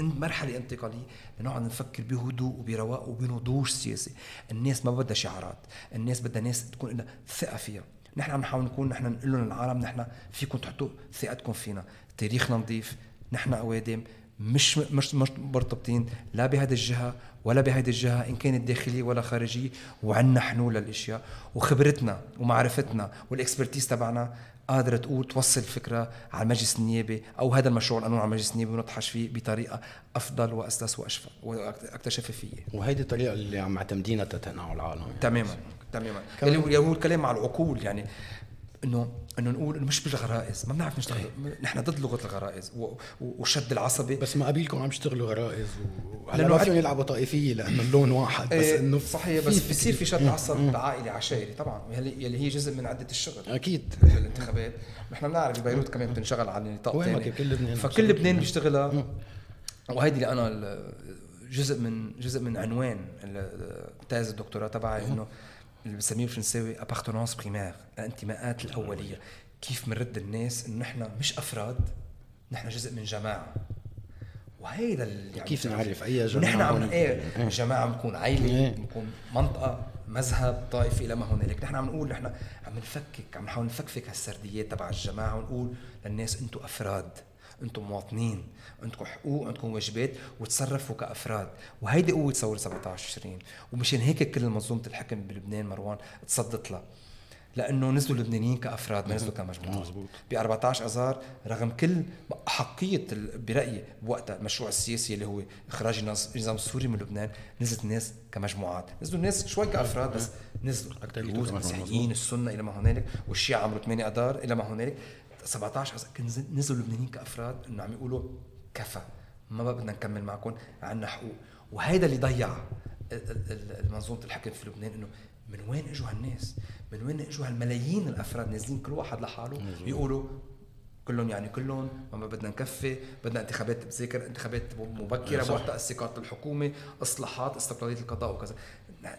مرحلة انتقالية لنقعد نفكر بهدوء وبرواق وبنضوج سياسي. الناس ما بدها شعارات. الناس بدها ناس تكون لها ثقة فيها. نحن عم نحاول نكون نحن نقول لهم للعالم نحن فيكم تحطوا ثقتكم فينا. تاريخنا نظيف نحن أوادم مش مش مش مرتبطين لا بهذه الجهة ولا بهذه الجهة إن كانت داخلية ولا خارجية. وعندنا حلول للأشياء. وخبرتنا ومعرفتنا والإكسبرتيز تبعنا قادرة تقول توصل الفكرة على المجلس النيابي أو هذا المشروع القانون على المجلس النيابي ونطحش فيه بطريقة أفضل وأسلس وأشفى وأكثر شفافية وهيدي الطريقة اللي عم معتمدينها تتقنعوا العالم. تماما تماما. اللي هو الكلام مع العقول يعني إنه إنه نقول إنه مش بالغرائز ما بنعرف نشتغل. نحن ضد لغة الغرائز وشد العصبي. بس مقابيلكم عم يشتغلوا غرائز وهلا ما فيهم يلعبوا طائفية لأنه اللون واحد بس إيه إنه صحيح بس بصير في شد عصب عائلي عشائري طبعا يلي هي جزء من عدة الشغل. أكيد. الانتخابات. نحن بنعرف ببيروت كمان بتنشغل على نطاق ما كل لبنان فكل لبنان بيشتغلها. وهيدي اللي أنا جزء من جزء من عنوان thèse الدكتوراه تبعي إنه اللي بسميه بالفرنساوي appartenances premières الانتماءات الأولية. كيف بنرد الناس إنه نحن مش أفراد نحن جزء من جماعة. وهيدا يعني كيف نعرف؟ أي جماعة نحن عم إيه. جماعة بنكون عائلة بنكون منطقة مذهب طائفة إلى ما هنالك. نحن عم نقول نحن عم نفكك عم نحاول نفكفك هالسرديات تبع الجماعة ونقول للناس أنتم أفراد. أنتم مواطنين عندكم حقوق عندكم واجبات وتصرفوا كأفراد. وهيدي قوة ثورة 17 تشرين ومشان هيك كل منظومة الحكم بلبنان مروان تصدت لها. لأنه نزلوا اللبنانيين كأفراد ما نزلوا كمجموعات. ب 14 آذار رغم كل احقيه برأيي بوقتها المشروع السياسي اللي هو إخراج النظام السوري من لبنان نزلت الناس كمجموعات. نزلوا الناس شوي كأفراد بس نزلوا الدروز المسيحيين السنة إلى ما هنالك والشيعة عمرو 8 آذار إلى ما هنالك. 17 نزلوا اللبنانيين كأفراد إنه عم يقولوا كفى ما بقى بدنا نكمل معكم عنا حقوق وهيدا اللي ضيع منظومة الحكم في لبنان إنه من وين إجوا هالناس؟ من وين إجوا هالملايين الأفراد نازلين كل واحد لحاله يقولوا كلهم يعني كلهم ما بدنا نكفي بدنا انتخابات بذاكر انتخابات مبكرة بوقتها استقالة الحكومة إصلاحات استقلالية القضاء وكذا.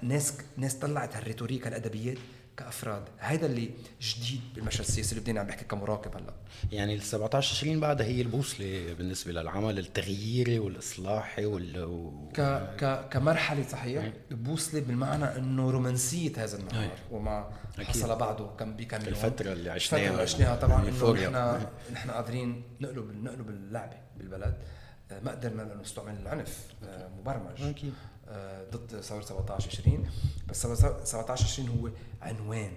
ناس ناس طلعت هالريتوريك هالادبيات كأفراد هذا اللي جديد بالمشهد السياسي اللبناني عم بحكي كمراقب هلا يعني ال 17 20 بعدها هي البوصلة بالنسبة للعمل التغييري والإصلاحي وال و... ك ك كمرحلة صحيح بوصله بالمعنى إنه رومانسية هذا النهار أي. وما أكيد. حصل بعده كم بكم يوم الفترة اللي عشناها. الفترة اللي عشناها طبعا إنه. نحن نحن قادرين نقلب نقلب اللعبة بالبلد ما قدرنا لأنه نستعمل العنف آه، مبرمج أكيد. آه، ضد ثورة 17 20 بس ثورة 17 20 هو عنوان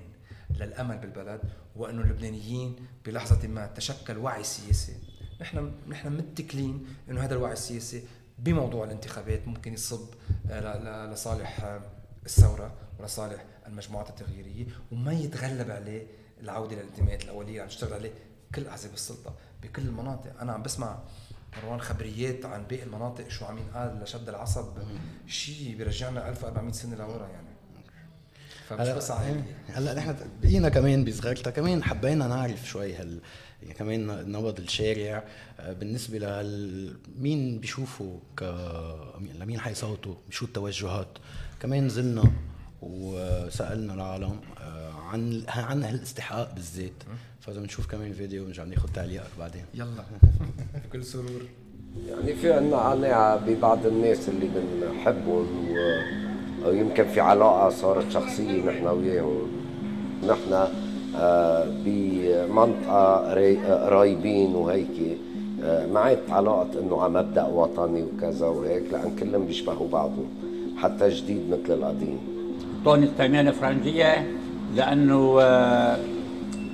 للأمل بالبلد وأنه اللبنانيين بلحظة ما تشكل وعي سياسي. نحن نحن متكلين إنه هذا الوعي السياسي بموضوع الانتخابات ممكن يصب آه، لصالح آه، الثورة ولصالح المجموعات التغييرية وما يتغلب عليه العودة للانتماءات الأولية عم تشتغل عليه كل أحزاب السلطة بكل المناطق. أنا عم بسمع مروان خبريات عن باقي المناطق شو عم ينقال لشد العصب. شيء بيرجعنا 1400 سنة لورا يعني. فمش بس عائلي هلا نحن بقينا كمان بصغرتها كمان حبينا نعرف شوي هال يعني كمان نبض الشارع. آه، بالنسبة لل مين بيشوفوا ك لمين حيصوتوا؟ شو التوجهات؟ كمان نزلنا وسألنا العالم آه، عن عن هالاستحقاق بالذات. فإذا بنشوف كمان فيديو بنرجع ناخذ تعليقك بعدين. يلا. [LAUGHS] بكل سرور. يعني في عنا قناعة ببعض الناس اللي بنحبهم و... أو يمكن في علاقة صارت شخصية نحن وياهم. نحن آه، بمنطقة راي- قرايبين وهيك. آه، معت علاقة إنه على مبدأ وطني وكذا وهيك لأن كلهم بيشبهوا بعضهم حتى جديد مثل القديم. طوني استعمال فرنجية. لأنه آه،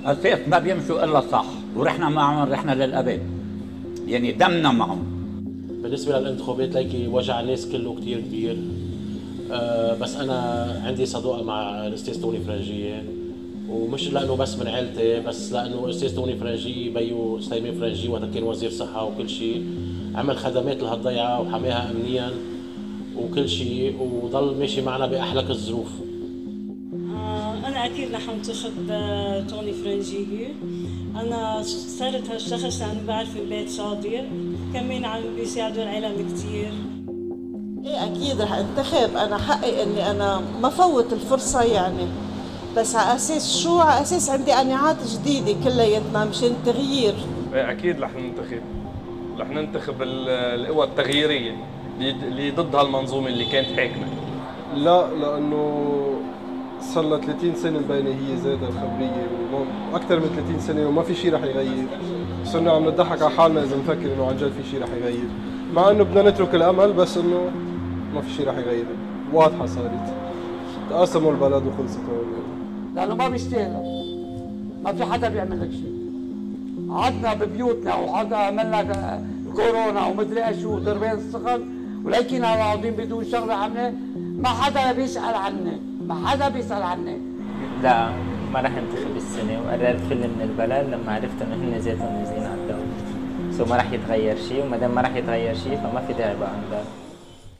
أساس ما بيمشوا إلا صح ورحنا معهم رحنا للأبد. يعني دمنا معهم. بالنسبة للانتخابات ليكي وجع الناس كله كتير كبير. أه بس أنا عندي صداقة مع الأستاذ توني فرنجية ومش لأنه بس من عيلتي بس لأنه الأستاذ توني فرنجي بيو سليمان فرنجي وقت كان وزير صحة وكل شيء عمل خدمات لهالضيعة وحماها أمنيا وكل شيء وضل ماشي معنا بأحلك الظروف. أكيد رح أنتخب آه، توني فرنجية أنا صرت هالشخص لأنه بعرف البيت صادق كمان عم بيساعدوا العالم كتير. إيه أكيد رح أنتخب. أنا حقي إني أنا ما فوت الفرصة يعني. بس على أساس شو؟ على أساس عندي قناعات جديدة كلياتنا مشان التغيير إيه، أكيد رح ننتخب. رح ننتخب ال- القوى التغييرية اللي اللي ضد هالمنظومة اللي كانت حاكمه لا لأنه صار لها 30 سنة مبينة هي زادة الخبرية وأكثر من 30 سنة وما في شيء رح يغير. صرنا عم نضحك على حالنا إذا نفكر إنه عن جد في شيء رح يغير. مع إنه بدنا نترك الأمل بس إنه ما في شيء رح يغير. واضحة صارت. تقاسموا البلد وخلصت لأنه ما بيستاهلوا ما في حدا بيعمل لك شيء. قعدنا ببيوتنا وقعدنا عملنا كورونا ومدري إيش وضربين الصخر. ولكن قاعدين بدون شغلة عامله ما حدا بيسأل عني ما حدا بيسال عني لا ما راح انتخب السنة وقررت فل من البلد لما عرفت إنه هن ذاتهم نازلين على الدولة so ما راح يتغير شيء وما دام ما راح يتغير شيء فما في داعي بقى نضل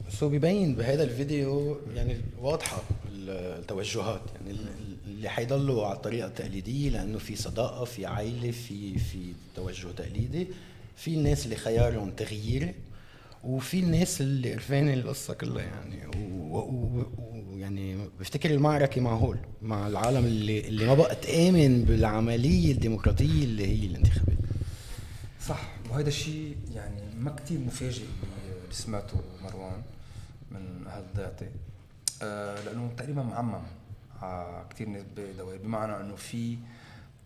so بيبين بهذا الفيديو يعني واضحة التوجهات يعني ال- اللي حيضلوا على الطريقة التقليدية لأنه في صداقة في عائلة في في توجه تقليدي في الناس اللي خيارهم تغييري وفي الناس اللي قرفانه القصة كلها يعني. و- و- ويعني بفتكر المعركة مع هول مع العالم اللي اللي ما بقى تآمن بالعملية الديمقراطية اللي هي الانتخابات. صح وهذا الشيء يعني ما كتير مفاجئ اللي سمعته مروان من أهل ضيعتي آه لأنه تقريبا معمم على كثير ناس بدوائر بمعنى إنه في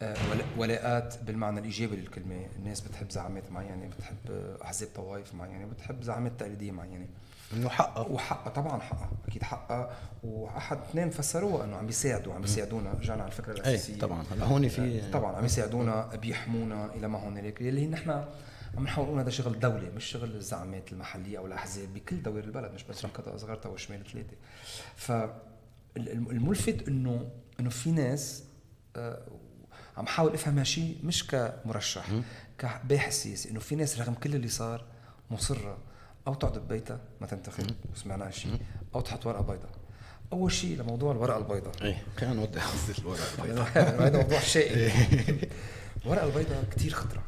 آه ولا- ولاءات بالمعنى الإيجابي للكلمة، الناس بتحب زعامات معينة، بتحب أحزاب طوائف معينة، بتحب زعامات تقليدية معينة. إنه حقها وحقها طبعا حقها أكيد حقها وأحد اثنين فسروها إنه عم بيساعدوا عم بيساعدونا. رجعنا على الفكرة إيه الأساسية. طبعا. هلا هون في آه، طبعا عم يساعدونا بيحمونا إلى ما هنالك اللي نحن عم نحاول نقول هذا شغل دولة مش شغل الزعامات المحلية أو الأحزاب بكل دوائر البلد مش بس بقطع صغرتها والشمال ثلاثة. فالملفت إنه إنه في ناس آه، عم حاول أفهم هالشيء مش كمرشح كباحث سياسي إنه في ناس رغم كل اللي صار مصرة أو تقعد ببيتها ما تنتخب. وسمعنا هالشيء أو تحط ورقة بيضاء. أول شيء لموضوع الورقة البيضاء. إيه خلينا نوضح قصه الورقة البيضاء. [LAUGHS] هذا موضوع شائك [LAUGHS] الورقه البيضاء كثير خطرة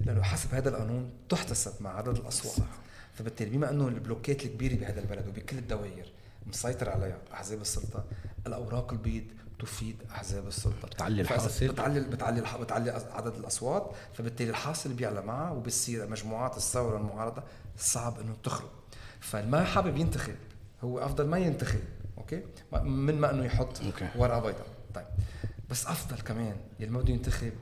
لأنه حسب هذا القانون تحتسب مع عدد الأصوات. فبالتالي بما أنه البلوكات الكبيرة بهذا البلد وبكل الدوائر مسيطر عليها أحزاب السلطة الأوراق البيض تفيد أحزاب السلطة. بتعلي الحاصل؟ بتعلي بتعلي بتعلي عدد الأصوات فبالتالي الحاصل بيعلى معها وبتصير مجموعات الثورة المعارضة صعب إنه تخرج. فالما حابب ينتخب هو أفضل ما ينتخب okay؟ من ما إنه يحط okay. ورقه بيضاء طيب. بس أفضل كمان يلي ما بده ينتخب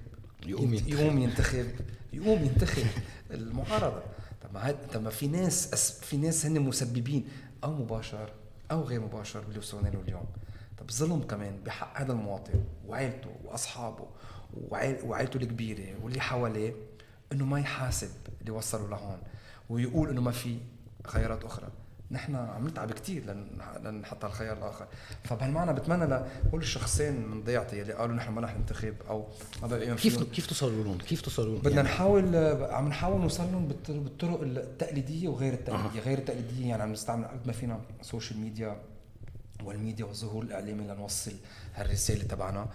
يقوم ينت- ينتخب. يقوم ينتخب يقوم ينتخب [LAUGHS] المعارضة. طب ما طب ما في ناس في ناس هن مسببين أو مباشر أو غير مباشر باللي وصلنا له اليوم. طب ظلم كمان بحق هذا المواطن وعيلته وأصحابه وعيل وعيلته الكبيرة واللي حواليه إنه ما يحاسب اللي وصلوا لهون ويقول إنه ما في خيارات أخرى نحن عم نتعب كثير لن- لنحط الخيار الآخر فبهالمعنى بتمنى لكل الشخصين من ضيعتي اللي قالوا نحن ما رح ننتخب أو ما بقى كيف كيف توصلوا لهم؟ كيف توصلوا لهم؟ بدنا يعني نحاول عم نحاول نوصل لهم بالط- بالطرق التقليدية وغير التقليدية، غير التقليدية يعني عم نستعمل قد ما فينا ال social media والميديا والظهور الإعلامي لنوصل هالرسالة تبعنا.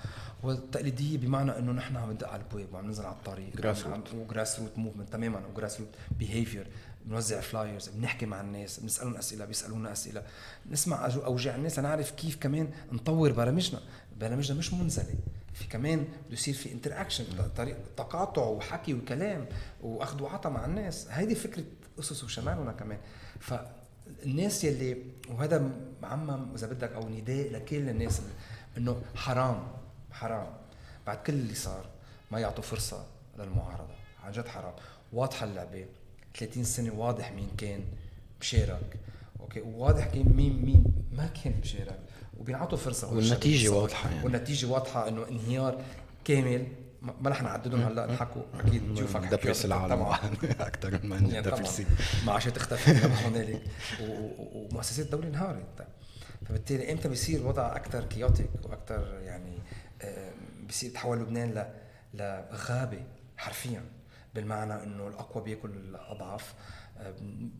والتقليدية بمعنى إنه نحن عم ندق على البواب وعم ننزل على الطريق. Grassroot. و grassroot movement تماما و grassroot behavior بنوزع flyers بنحكي مع الناس بنسألهم أسئلة بيسألونا أسئلة. نسمع أوجاع الناس لنعرف كيف كمان نطور برامجنا. برامجنا مش منزلة. في كمان بده يصير في انتر اكشن طريق تقاطع وحكي وكلام وأخذ وعطى مع الناس. هيدي فكرة أسس وشمالنا كمان. فالناس يلي وهذا معمم إذا بدك أو نداء لكل الناس إنه حرام حرام. بعد كل اللي صار ما يعطوا فرصة للمعارضة. عن جد حرام. واضحة اللعبة. 30 سنة واضح مين كان مشارك. Okay؟ وواضح كان مين مين ما كان مشارك. وبينعطوا فرصة. والنتيجة والشباب واضحة يعني. والنتيجة واضحة إنه انهيار كامل. ما رح نعددهم هلأ نحكوا. أكيد ضيوفك ندبرس العالم. [LAUGHS] أكثر ما [LAUGHS] يعني طبعا. معاشات اختفت هنالك ومؤسسات الدولة انهارت. فبالتالي إمتى بيصير الوضع أكثر chaotic وأكثر يعني بيصير تحول لبنان لغابة حرفيا؟ بالمعنى إنه الأقوى بيأكل الاضعف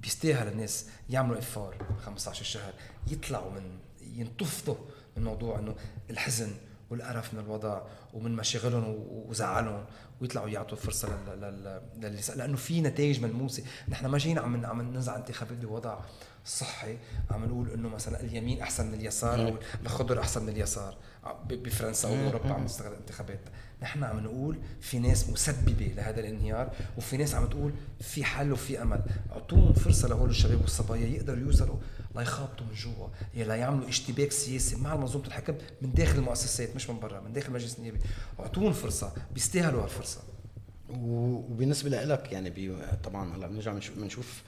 بيستاهل الناس يعملوا افار 15 شهر يطلعوا من ينتفضوا من موضوع إنه الحزن والقرف من الوضع ومن مشاغلهم وزعلهم ويطلعوا يعطوا فرصة لل... لل... لأنه في نتائج ملموسة. نحن ما جينا عم عم ننزع انتخابات بوضع صحي. عم نقول إنه مثلا اليمين أحسن من اليسار أو الخضر أحسن من اليسار. بفرنسا أو اوروبا عم نستغل الانتخابات نحن عم نقول في ناس مسببة لهذا الانهيار وفي ناس عم تقول في حل وفي أمل. أعطوهم فرصة لهول الشباب والصبايا يقدروا يوصلوا ليخابطوا من جوا يعني ليعملوا اشتباك سياسي مع منظومة الحكم من داخل المؤسسات مش من برا من داخل المجلس النيابي. أعطوهم فرصة بيستاهلوا هالفرصة. وبالنسبة لك يعني بي طبعا هلأ بنرجع بنشوف,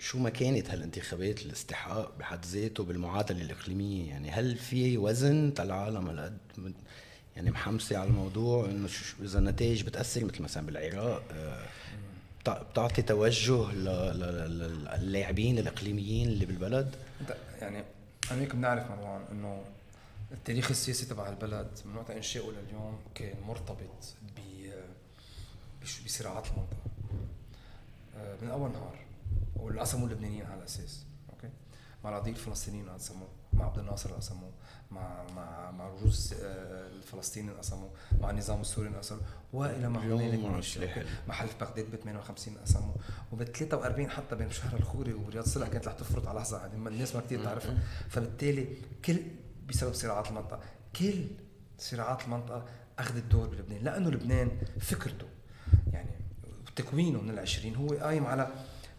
شو مكانة هالانتخابات الاستحقاق بحد ذاته بالمعادلة الإقليمية؟ يعني هل في وزن تالعالم هالقد يعني محمسة على الموضوع إنه ش- إذا النتائج بتأثر مثل مثلا بالعراق آه، بتع- بتعطي توجه للاعبين الإقليميين اللي بالبلد؟ يعني أنا هيك بنعرف مروان إنه التاريخ السياسي تبع البلد من وقت انشائه لليوم كان مرتبط ب بصراعات المنطقة. آه، من أول نهار. واللي قسموا اللبنانيين على الأساس أوكي؟ مع القضية الفلسطينيين قسموا مع عبد الناصر قسموا مع مع مع الروس آه، الفلسطينيين قسموا مع النظام السوري انقسموا وإلى ما هنالك محل في بغداد ب 58 قسموا وب 43 حتى بين شهر الخوري ورياض صلح كانت رح تفرط على لحظة الناس ما كثير تعرفها فبالتالي كل بسبب صراعات المنطقة كل صراعات المنطقة أخذت دور بلبنان لأنه لبنان فكرته يعني تكوينه من العشرين هو قايم على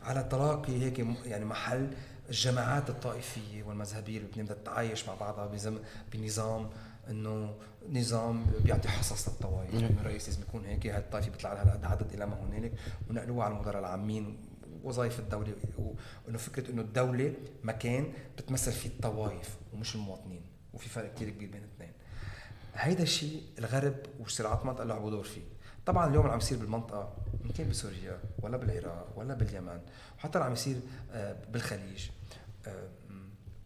على تلاقي هيك يعني محل الجماعات الطائفية والمذهبية اللي بدها تتعايش مع بعضها بزم بنظام إنه نظام بيعطي حصص للطوائف. مم. إنه الرئيس لازم يكون هيك هاي الطائفه بيطلع لها هالقد عدد إلى ما هنالك. ونقلوها على المدراء العامين وظائف الدولة وإنه فكرة إنه الدولة مكان بتمثل فيه الطوائف ومش المواطنين. وفي فرق كثير كبير بين الاثنين. هيدا الشيء الغرب وصراعات المنطقة لعبوا دور فيه. طبعا اليوم اللي عم يصير بالمنطقة ان كان بسوريا ولا بالعراق ولا باليمن وحتى اللي عم يصير آه، بالخليج آه،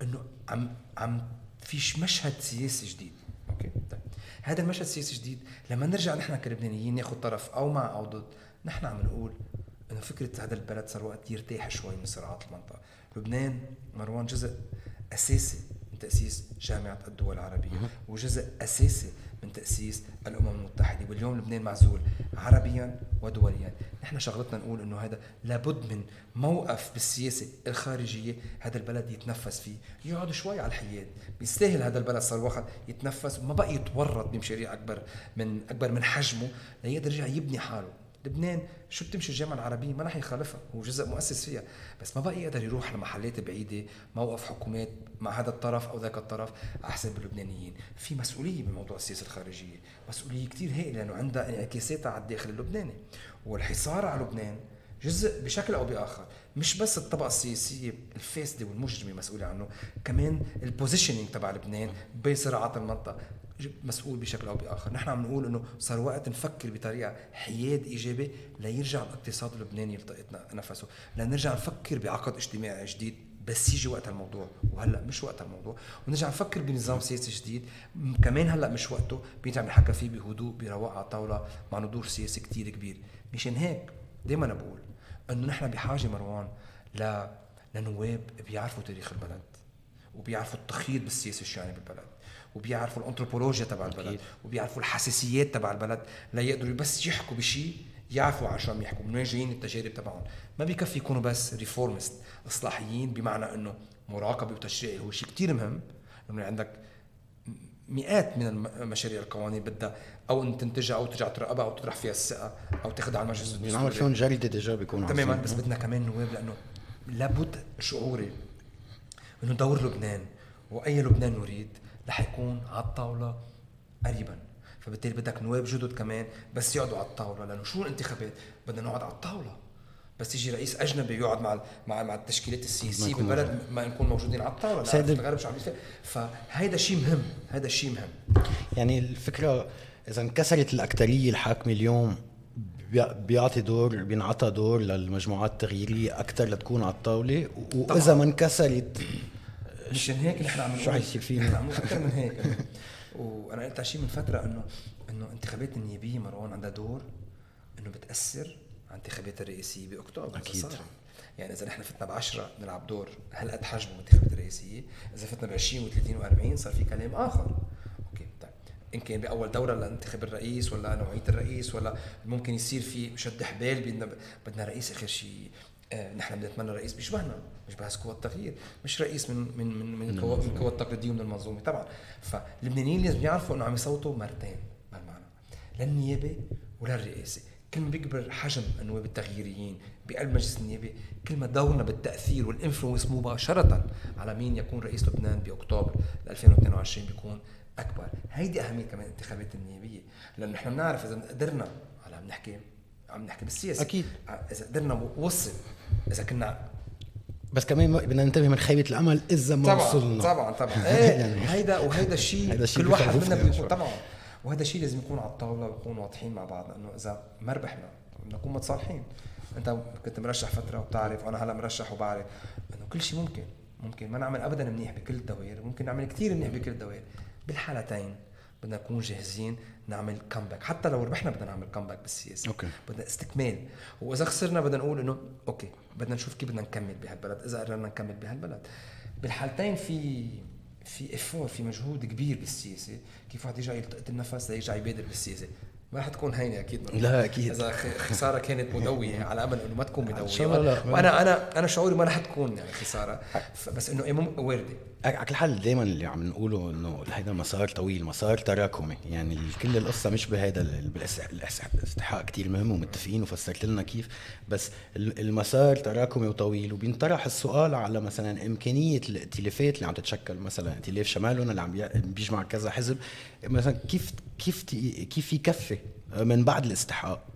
إنه عم عم فيش مشهد سياسي جديد. أوكي. طيب هذا المشهد السياسي الجديد لما نرجع نحن كلبنانيين ناخذ طرف أو مع أو ضد نحن عم نقول إنه فكرة هذا البلد صار وقت يرتاح شوي من صراعات المنطقة. لبنان مروان جزء أساسي من تأسيس جامعة الدول العربية وجزء أساسي من تأسيس الأمم المتحدة واليوم لبنان معزول عربيا ودوليا. نحن شغلتنا نقول إنه هذا لابد من موقف بالسياسة الخارجية هذا البلد يتنفس فيه. يقعد شوي على الحياد. بيستاهل هذا البلد صار وقت يتنفس وما بقى يتورط بمشاريع أكبر من أكبر من حجمه ليقدر يرجع يبني حاله. لبنان شو بتمشي الجامعة العربية؟ ما رح يخالفها هو جزء مؤسس فيها. بس ما بقى يقدر يروح لمحلات بعيدة موقف حكومات مع هذا الطرف أو ذاك الطرف على حساب اللبنانيين. في مسؤولية بموضوع السياسة الخارجية مسؤولية كثير هائلة لأنه عندها انعكاساتها على الداخل اللبناني. والحصار على لبنان جزء بشكل أو بآخر. مش بس الطبقة السياسية الفاسدة والمجرمة مسؤولة عنه كمان البوزيشننج تبع لبنان بصراعات المنطقة. مسؤول بشكل أو بآخر، نحن عم نقول إنه صار وقت نفكر بطريقة حياد إيجابي ليرجع الاقتصاد اللبناني يلتقط نفسه، لنرجع نفكر بعقد اجتماعي جديد بس يجي وقت الموضوع. وهلأ مش وقت الموضوع. ونرجع نفكر بنظام سياسي جديد. كمان هلأ مش وقته بينفع نحكى فيه بهدوء برواق على الطاوله مع ندور سياسي كتير كبير. مشان هيك دائما بقول إنه نحن بحاجة مروان ل لنواب بيعرفوا تاريخ البلد وبيعرفوا التخيط بالسياسة الشيعيه بالبلد وبيعرفوا الأنثروبولوجيا تبع البلد وبيعرفوا الحساسيات تبع البلد ليقدروا بس يحكوا بشيء يعرفوا عن شو عم يحكوا من وين جايين التجارب تبعهم. ما بيكفي يكونوا بس ريفورمست إصلاحيين بمعنى إنه مراقبة وتشريع هو شيء كثير مهم إنه عندك مئات من المشاريع القوانين بدها أو إن تنتجها أو ترجع تراقبها أو تطرح فيها الثقة أو تاخذها على المجلس بينعمل فيهم جلده ديجا بيكونوا تماما بس بدنا كمان نواب لأنه لابد شعوري إنه دور لبنان وأي لبنان نريد رح يكون على الطاولة قريبا. فبالتالي بدك نواب جدد كمان بس يقعدوا على الطاولة لأنه شو الانتخابات؟ بدنا نقعد على الطاولة. بس يجي رئيس أجنبي يقعد مع مع مع التشكيلات السياسية بالبلد ما نكون موجودين على الطاولة. الغرب شو عم يصير فهيدا شيء مهم هذا شيء مهم. يعني الفكرة إذا انكسرت الاكثريه الحاكمه اليوم بيعطي دور بينعطى دور للمجموعات التغييرية أكثر لتكون على الطاولة. وإذا ما انكسرت مشان هيك نحن عم شو حيصير فينا؟ عم أكثر من هيك. وأنا قلت شيء من فترة إنه إنه انتخابات النيابية مروان عندها دور إنه بتأثر على الانتخابات الرئاسية بأكتوبر. أكيد. يعني إذا نحن فتنا ب 10 بنلعب دور هالقد حجمه الانتخابات الرئاسية، إذا فتنا ب 20 و30 و40 صار في كلام آخر. إن كان بأول دورة لانتخاب الرئيس ولا نوعية الرئيس ولا ممكن يصير في شد حبال بدنا بدنا رئيس آخر شيء آه نحن بنتمنى رئيس بيشبهنا بيشبه قوى التغيير مش رئيس من من من من القوى التقليديه ومن المنظومة طبعا. فاللبنانيين لازم يعرفوا إنه عم يصوتوا مرتين بهالمعنى للنيابه وللرئاسه كل ما بيكبر حجم النواب التغييريين بقلب مجلس النيابة كل ما دورنا بالتأثير والإنفلونس مباشرة على مين يكون رئيس لبنان بأكتوبر 2022 بيكون أكبر. هيدي أهمية كمان الانتخابات النيابية لأنه نحن بنعرف إذا قدرنا على عم نحكي عم نحكي بالسياسة. أكيد. إذا قدرنا نوصل إذا كنا بس كمان بدنا ننتبه من خيبة الأمل إذا ما طبعا وصلنا. طبعا طبعا. [LAUGHS] إيه يعني. هيدا وهيدا [LAUGHS] الشيء كل واحد منا بيكون طبعا. وهذا الشيء لازم يكون على الطاولة ونكون واضحين مع بعض لأنه إذا ما ربحنا نكون متصالحين. أنت كنت مرشح فترة وبتعرف وأنا هلا مرشح وبعرف إنه كل شيء ممكن. ممكن ما نعمل ابدا منيح بكل الدوائر ممكن نعمل كثير منيح بكل الدوائر. بالحالتين. بدنا نكون جاهزين نعمل كمباك حتى لو ربحنا بدنا نعمل كمباك بالسياسة أوكي. بدنا استكمال. وإذا خسرنا بدنا نقول إنه أوكي بدنا نشوف كيف بدنا نكمل بهالبلد. إذا قررنا نكمل بهالبلد. بالحالتين في في افور في مجهود كبير بالسياسة كيف واحد يرجع يلتقط النفس ليرجع يبادر بالسياسة ما رح تكون هينة أكيد لا أكيد. إذا خسارة كانت مدوية [LAUGHS] على أمل إنه ما تكون مدوية. وأنا أنا أنا شعوري ما رح تكون يعني خسارة. بس إنه إيه وارده على كل حال دائما اللي عم نقوله إنه هيدا مسار طويل مسار تراكمي. يعني كل القصة مش بهذا الاستحقاق كثير مهم ومتفقين وفسرت لنا كيف بس المسار تراكمي وطويل. وبينطرح السؤال على مثلا إمكانية الائتلافات اللي عم تتشكل. مثلا ائتلاف شمالنا اللي عم بيجمع كذا حزب. مثلا كيف كيف كيف يكفي من بعد الاستحقاق؟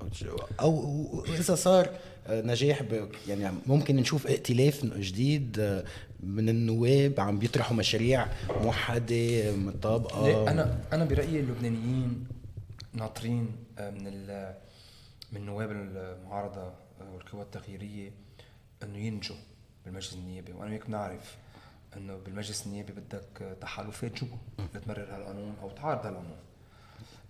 أو إذا صار نجاح يعني ممكن نشوف ائتلاف جديد من النواب عم بيطرحوا مشاريع موحدة مطابقه أنا أنا برأيي اللبنانيين ناطرين من من نواب المعارضة والقوى التغييرية إنه ينجوا بالمجلس النيابي. وأنا هيك بنعرف إنه بالمجلس النيابي بدك تحالفات جوا لتمرر هالقانون أو تعارض هالقانون.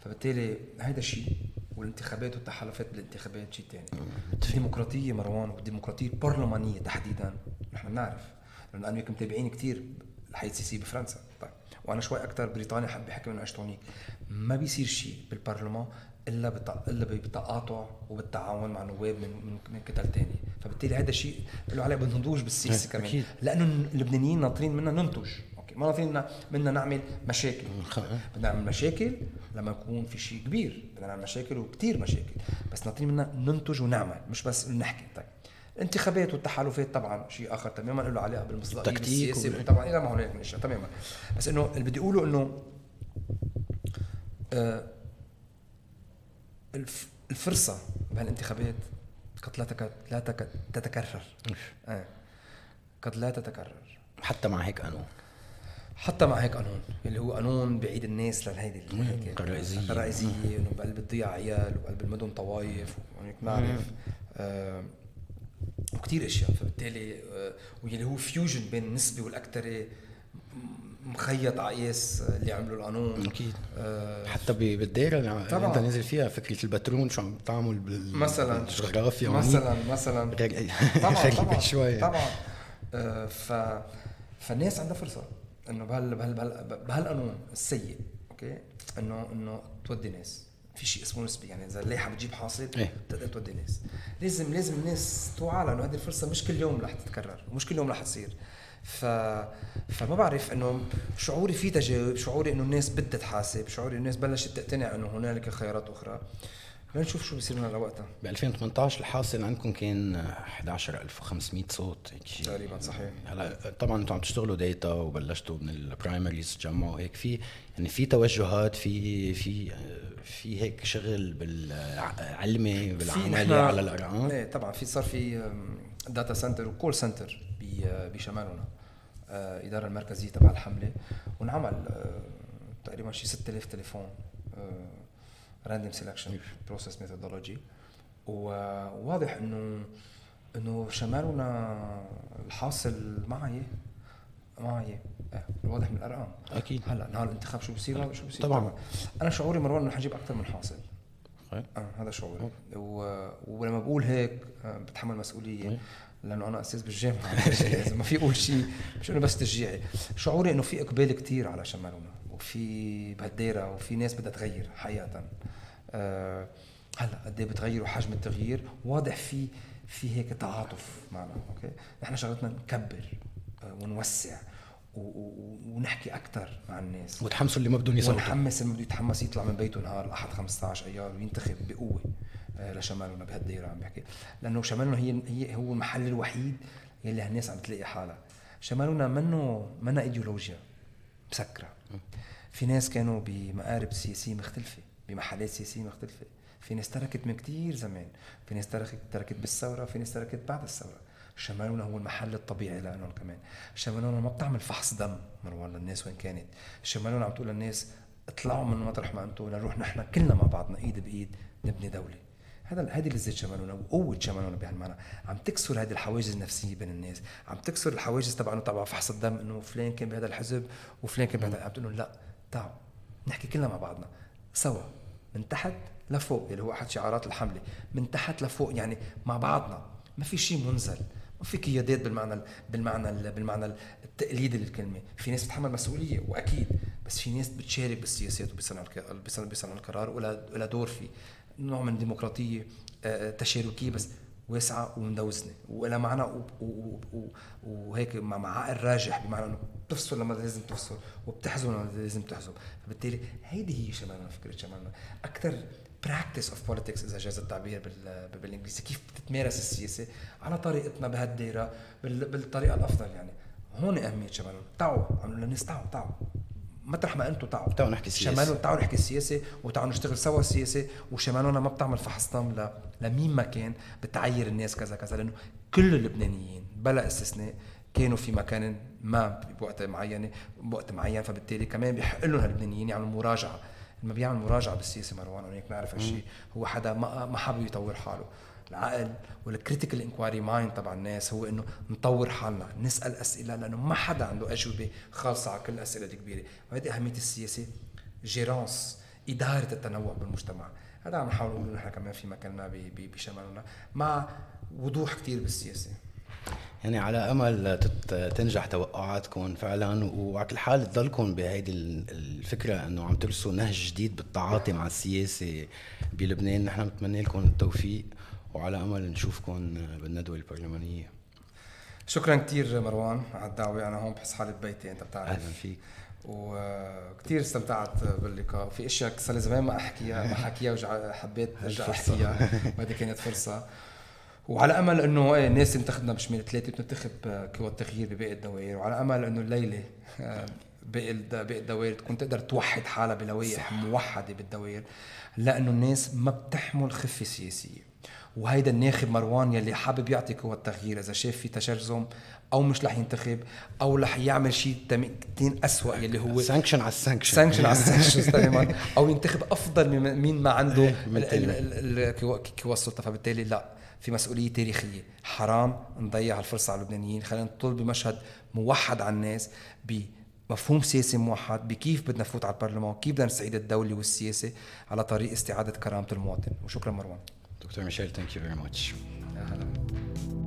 فبالتالي هيدا شيء والانتخابات والتحالفات بالانتخابات شيء ثاني الديمقراطيه مروان والديمقراطيه البرلمانيه تحديدا نحن بنعرف. لأنه أنا متابعين كثير الحياة السياسية بفرنسا. طيب وأنا شوي أكثر بريطانيا حب بحكي من اشتونيك ما بيصير شيء بالبرلمان إلا بتا... إلا بالتقاطع وبالتعاون مع نواب من من, من كتل ثانية فبالتالي هذا الشيء له عليه بالنضوج بالسياسة كمان. أكيد. لأنه اللبنانيين ناطرين منا ننتج. okay ما ناطرين منا نعمل مشاكل. بدنا نعمل مشاكل لما يكون في شيء كبير. بدنا نعمل مشاكل وكثير مشاكل. بس ناطرين منا ننتج ونعمل مش بس نحكي. طيب الانتخابات والتحالفات طبعا شيء آخر تماما له علاقه بالمصداقية السياسيه طبعا إلى ما هنالك من إشياء تماما. بس إنه اللي بدي أقوله إنه آه الفرصة بهالانتخابات قد لا لا تتكرر. آه. قد لا تتكرر. حتى مع هيك قانون. حتى مع هيك قانون اللي هو قانون بعيد الناس لهيدي الرئيسية الرئيسية إنه بقلب الضيعة عيال وبقلب المدن طوايف وهيك نعرف آه وكثير أشياء فبالتالي آه واللي هو fusion بين النسبي والأكثري مخيط على قياس اللي عملوا القانون. أكيد. آه حتى بالدائره اللي طبعا. أنت نازل فيها الكورة البترون شو عم تعمل بال مثلا. بالجغرافيا مثلا مثلا. طبعا [LAUGHS] غريبة شوي طبعا. آه ف فالناس عندها فرصة إنه بهال بهال بهالقانون السيء okay؟ انه إنه تودي ناس. في شيء اسمه نسبي يعني إذا اللائحة بتجيب حاصل إيه؟ بتقدر تودي ناس لازم لازم الناس توعى لأنه هذه الفرصة مش كل يوم رح تتكرر ومش كل يوم رح تصير. ف فما بعرف إنه شعوري في تجاوب شعوري إنه الناس بدها تحاسب شعوري الناس بلشت تقتنع إنه هنالك خيارات أخرى. لنشوف شو بيصير لنا لوقتها ب 2018 الحاصل عندكم كان 11500 صوت هيك شيء. تقريبا صحيح. هلا طبعا أنتم عم تشتغلوا data وبلشتوا من ال primaries تجمعوا هيك. في يعني في توجهات في في في هيك شغل بالعلمي بالعملي على الأرقام؟ إيه طبعا في صار في data center و call center بشمالنا الاداره المركزية تبع الحملة. وانعمل آه، تقريبا شي 6000 تليفون. random selection process methodology وواضح إنه إنه شمالنا الحاصل معي معي. إيه، واضح من الارقام أكيد. هلا نهار الانتخاب شو بصير؟ شو بصير؟ طبعا, طبعا. أنا شعوري مروان إنه حنجيب أكثر من حاصل. آه هذا شعوري. و... ولما بقول هيك آه، بتحمل مسؤولية. لأنه أنا أساس بالجامعة. [LAUGHS] إذا ما في أقول شيء مش إنه بس تشجيعي. شعوري إنه في إقبال كثير على شمالنا وفي بهالدايره وفي ناس بدها تغير حقيقة. أه هلأ قد إيه بتغير وحجم التغيير؟ واضح في في هيك تعاطف معنا أوكي؟ نحن شغلتنا نكبر أه ونوسع ونحكي أكثر مع الناس. وتحمسوا اللي ما بدهم يصوتوا ونحمس اللي بده يتحمس يطلع من بيته نهار الأحد 15 أيار وينتخب بقوة آه، لشمالنا بهالدايره عم بحكي. لأنه شمالنا هي هي هو المحل الوحيد يلي هالناس عم تلاقي حالها. شمالنا منه منا إيديولوجيا مسكرة. في ناس كانوا بمقارب سياسية مختلفة بمحلات سياسية مختلفة. في ناس تركت من كتير زمان. في ناس تركت تركت بالثورة في ناس تركت بعد الثورة. شمالنا هو المحل الطبيعي لهم كمان. شمالنا ما بتعمل فحص دم مروان للناس وين كانت. شمالنا عم تقول للناس اطلعوا من مطرح ما أنتم لنروح نحن كلنا مع بعضنا إيد بإيد نبني دولة. هذا هذه لذة شمالنا وقوة شمالنا بهالمعنى. عم تكسر هذه الحواجز النفسية بين الناس. عم تكسر الحواجز تبع انه تبع فحص الدم إنه فلان كان بهذا الحزب وفلان كان بهذا عم تقول لا. تعالوا نحكي كلنا مع بعضنا. سوا. من تحت لفوق اللي هو أحد شعارات الحملة. من تحت لفوق يعني مع بعضنا. ما في شيء منزل. ما في قيادات بالمعنى بالمعنى بالمعنى التقليدي للكلمة. في ناس بتتحمل مسؤولية وأكيد. بس في ناس بتشارك بالسياسات وبصنع بصنع القرار ولا دور فيه نوع من الديمقراطية آه، تشاركية. بس واسعة ومدوزنه ولا معنى وهيك مع عقل راجح بمعنى إنه بتفصل لما لازم تفصل وبتحزم لما لازم تحزم فبالتالي هيدي هي شمالنا فكرة شمالنا أكثر practice of politics إذا جاز التعبير بالإنجليزي. كيف بتتمارس السياسة على طريقتنا بهالدائره بالطريقة الأفضل يعني. هون أهمية شمالنا تعوا عم للناس تعوا تعوا. مطرح ما أنتم تعوا. تعوا نحكي سياسة. شمالنا تعوا نحكي سياسة وتعوا نشتغل سوا سياسة. وشمالنا ما بتعمل فحص دم لمين ما كان بتعير الناس كذا كذا. لأنه كل اللبنانيين بلا استثناء كانوا في مكان ما بوقت معين بوقت معين. فبالتالي كمان بيحق لهم هاللبنانيين يعملوا مراجعة. لما بيعمل مراجعة بالسياسة مروان هيك نعرف هالشيء هو حدا ما ما حابب يطور حاله. العقل وال critical inquiry mind تبع الناس هو إنه نطور حالنا نسأل أسئلة لأنه ما حدا عنده أجوبة خالصة على كل الأسئلة الكبيرة. وهذه أهمية السياسة جيرانس إدارة التنوع بالمجتمع. هذا عم نحاول نقول نحن كمان في مكاننا بشمالنا مع وضوح كثير بالسياسة. يعني على أمل تنجح توقعاتكم فعلا وعلى كل حال تضلكم بهيدي الفكرة إنه عم ترسوا نهج جديد بالتعاطي مع السياسة بلبنان. نحن بنتمنى لكم التوفيق. وعلى أمل نشوفكم بالندوة البرلمانية. شكرا كثير مروان على الدعوة. أنا هون بحس حالي ببيتي أنت بتعرف. أهلا فيك. وكثير استمتعت باللقاء. في أشياء صار لي زمان ما أحكيها ما حكيها وحبيت أرجع أحكيها. وهذه كانت فرصة. وعلى أمل إنه الناس انتخبنا بشمال ثلاثة بتنتخب قوى التغيير بباقي الدوائر. وعلى أمل إنه الليلة باقي باقي الدوائر تكون تقدر توحد حالها بلوائح موحدة بالدوائر. لأنه الناس ما بتحمل خفة سياسية. وهيدا الناخب مروان يلي حابب يعطي قوى التغيير. إذا شاف في تشرذم أو مش رح ينتخب أو رح يعمل شيء كثير اسوء يلي هو sanction على ال sanction sanction على ال sanction [LAUGHS] تماما. أو ينتخب أفضل من مين ما عنده قوى السلطة. فبالتالي لا في مسؤولية تاريخية. حرام نضيع الفرصه على اللبنانيين. خلينا نطل بمشهد موحد على الناس بمفهوم سياسي موحد بكيف بدنا نفوت على البرلمان كيف بدنا نستعيد الدولة والسياسة على طريق استعادة كرامة المواطن. وشكرا مروان. Dr. Michelle, thank you very much. Uh-huh.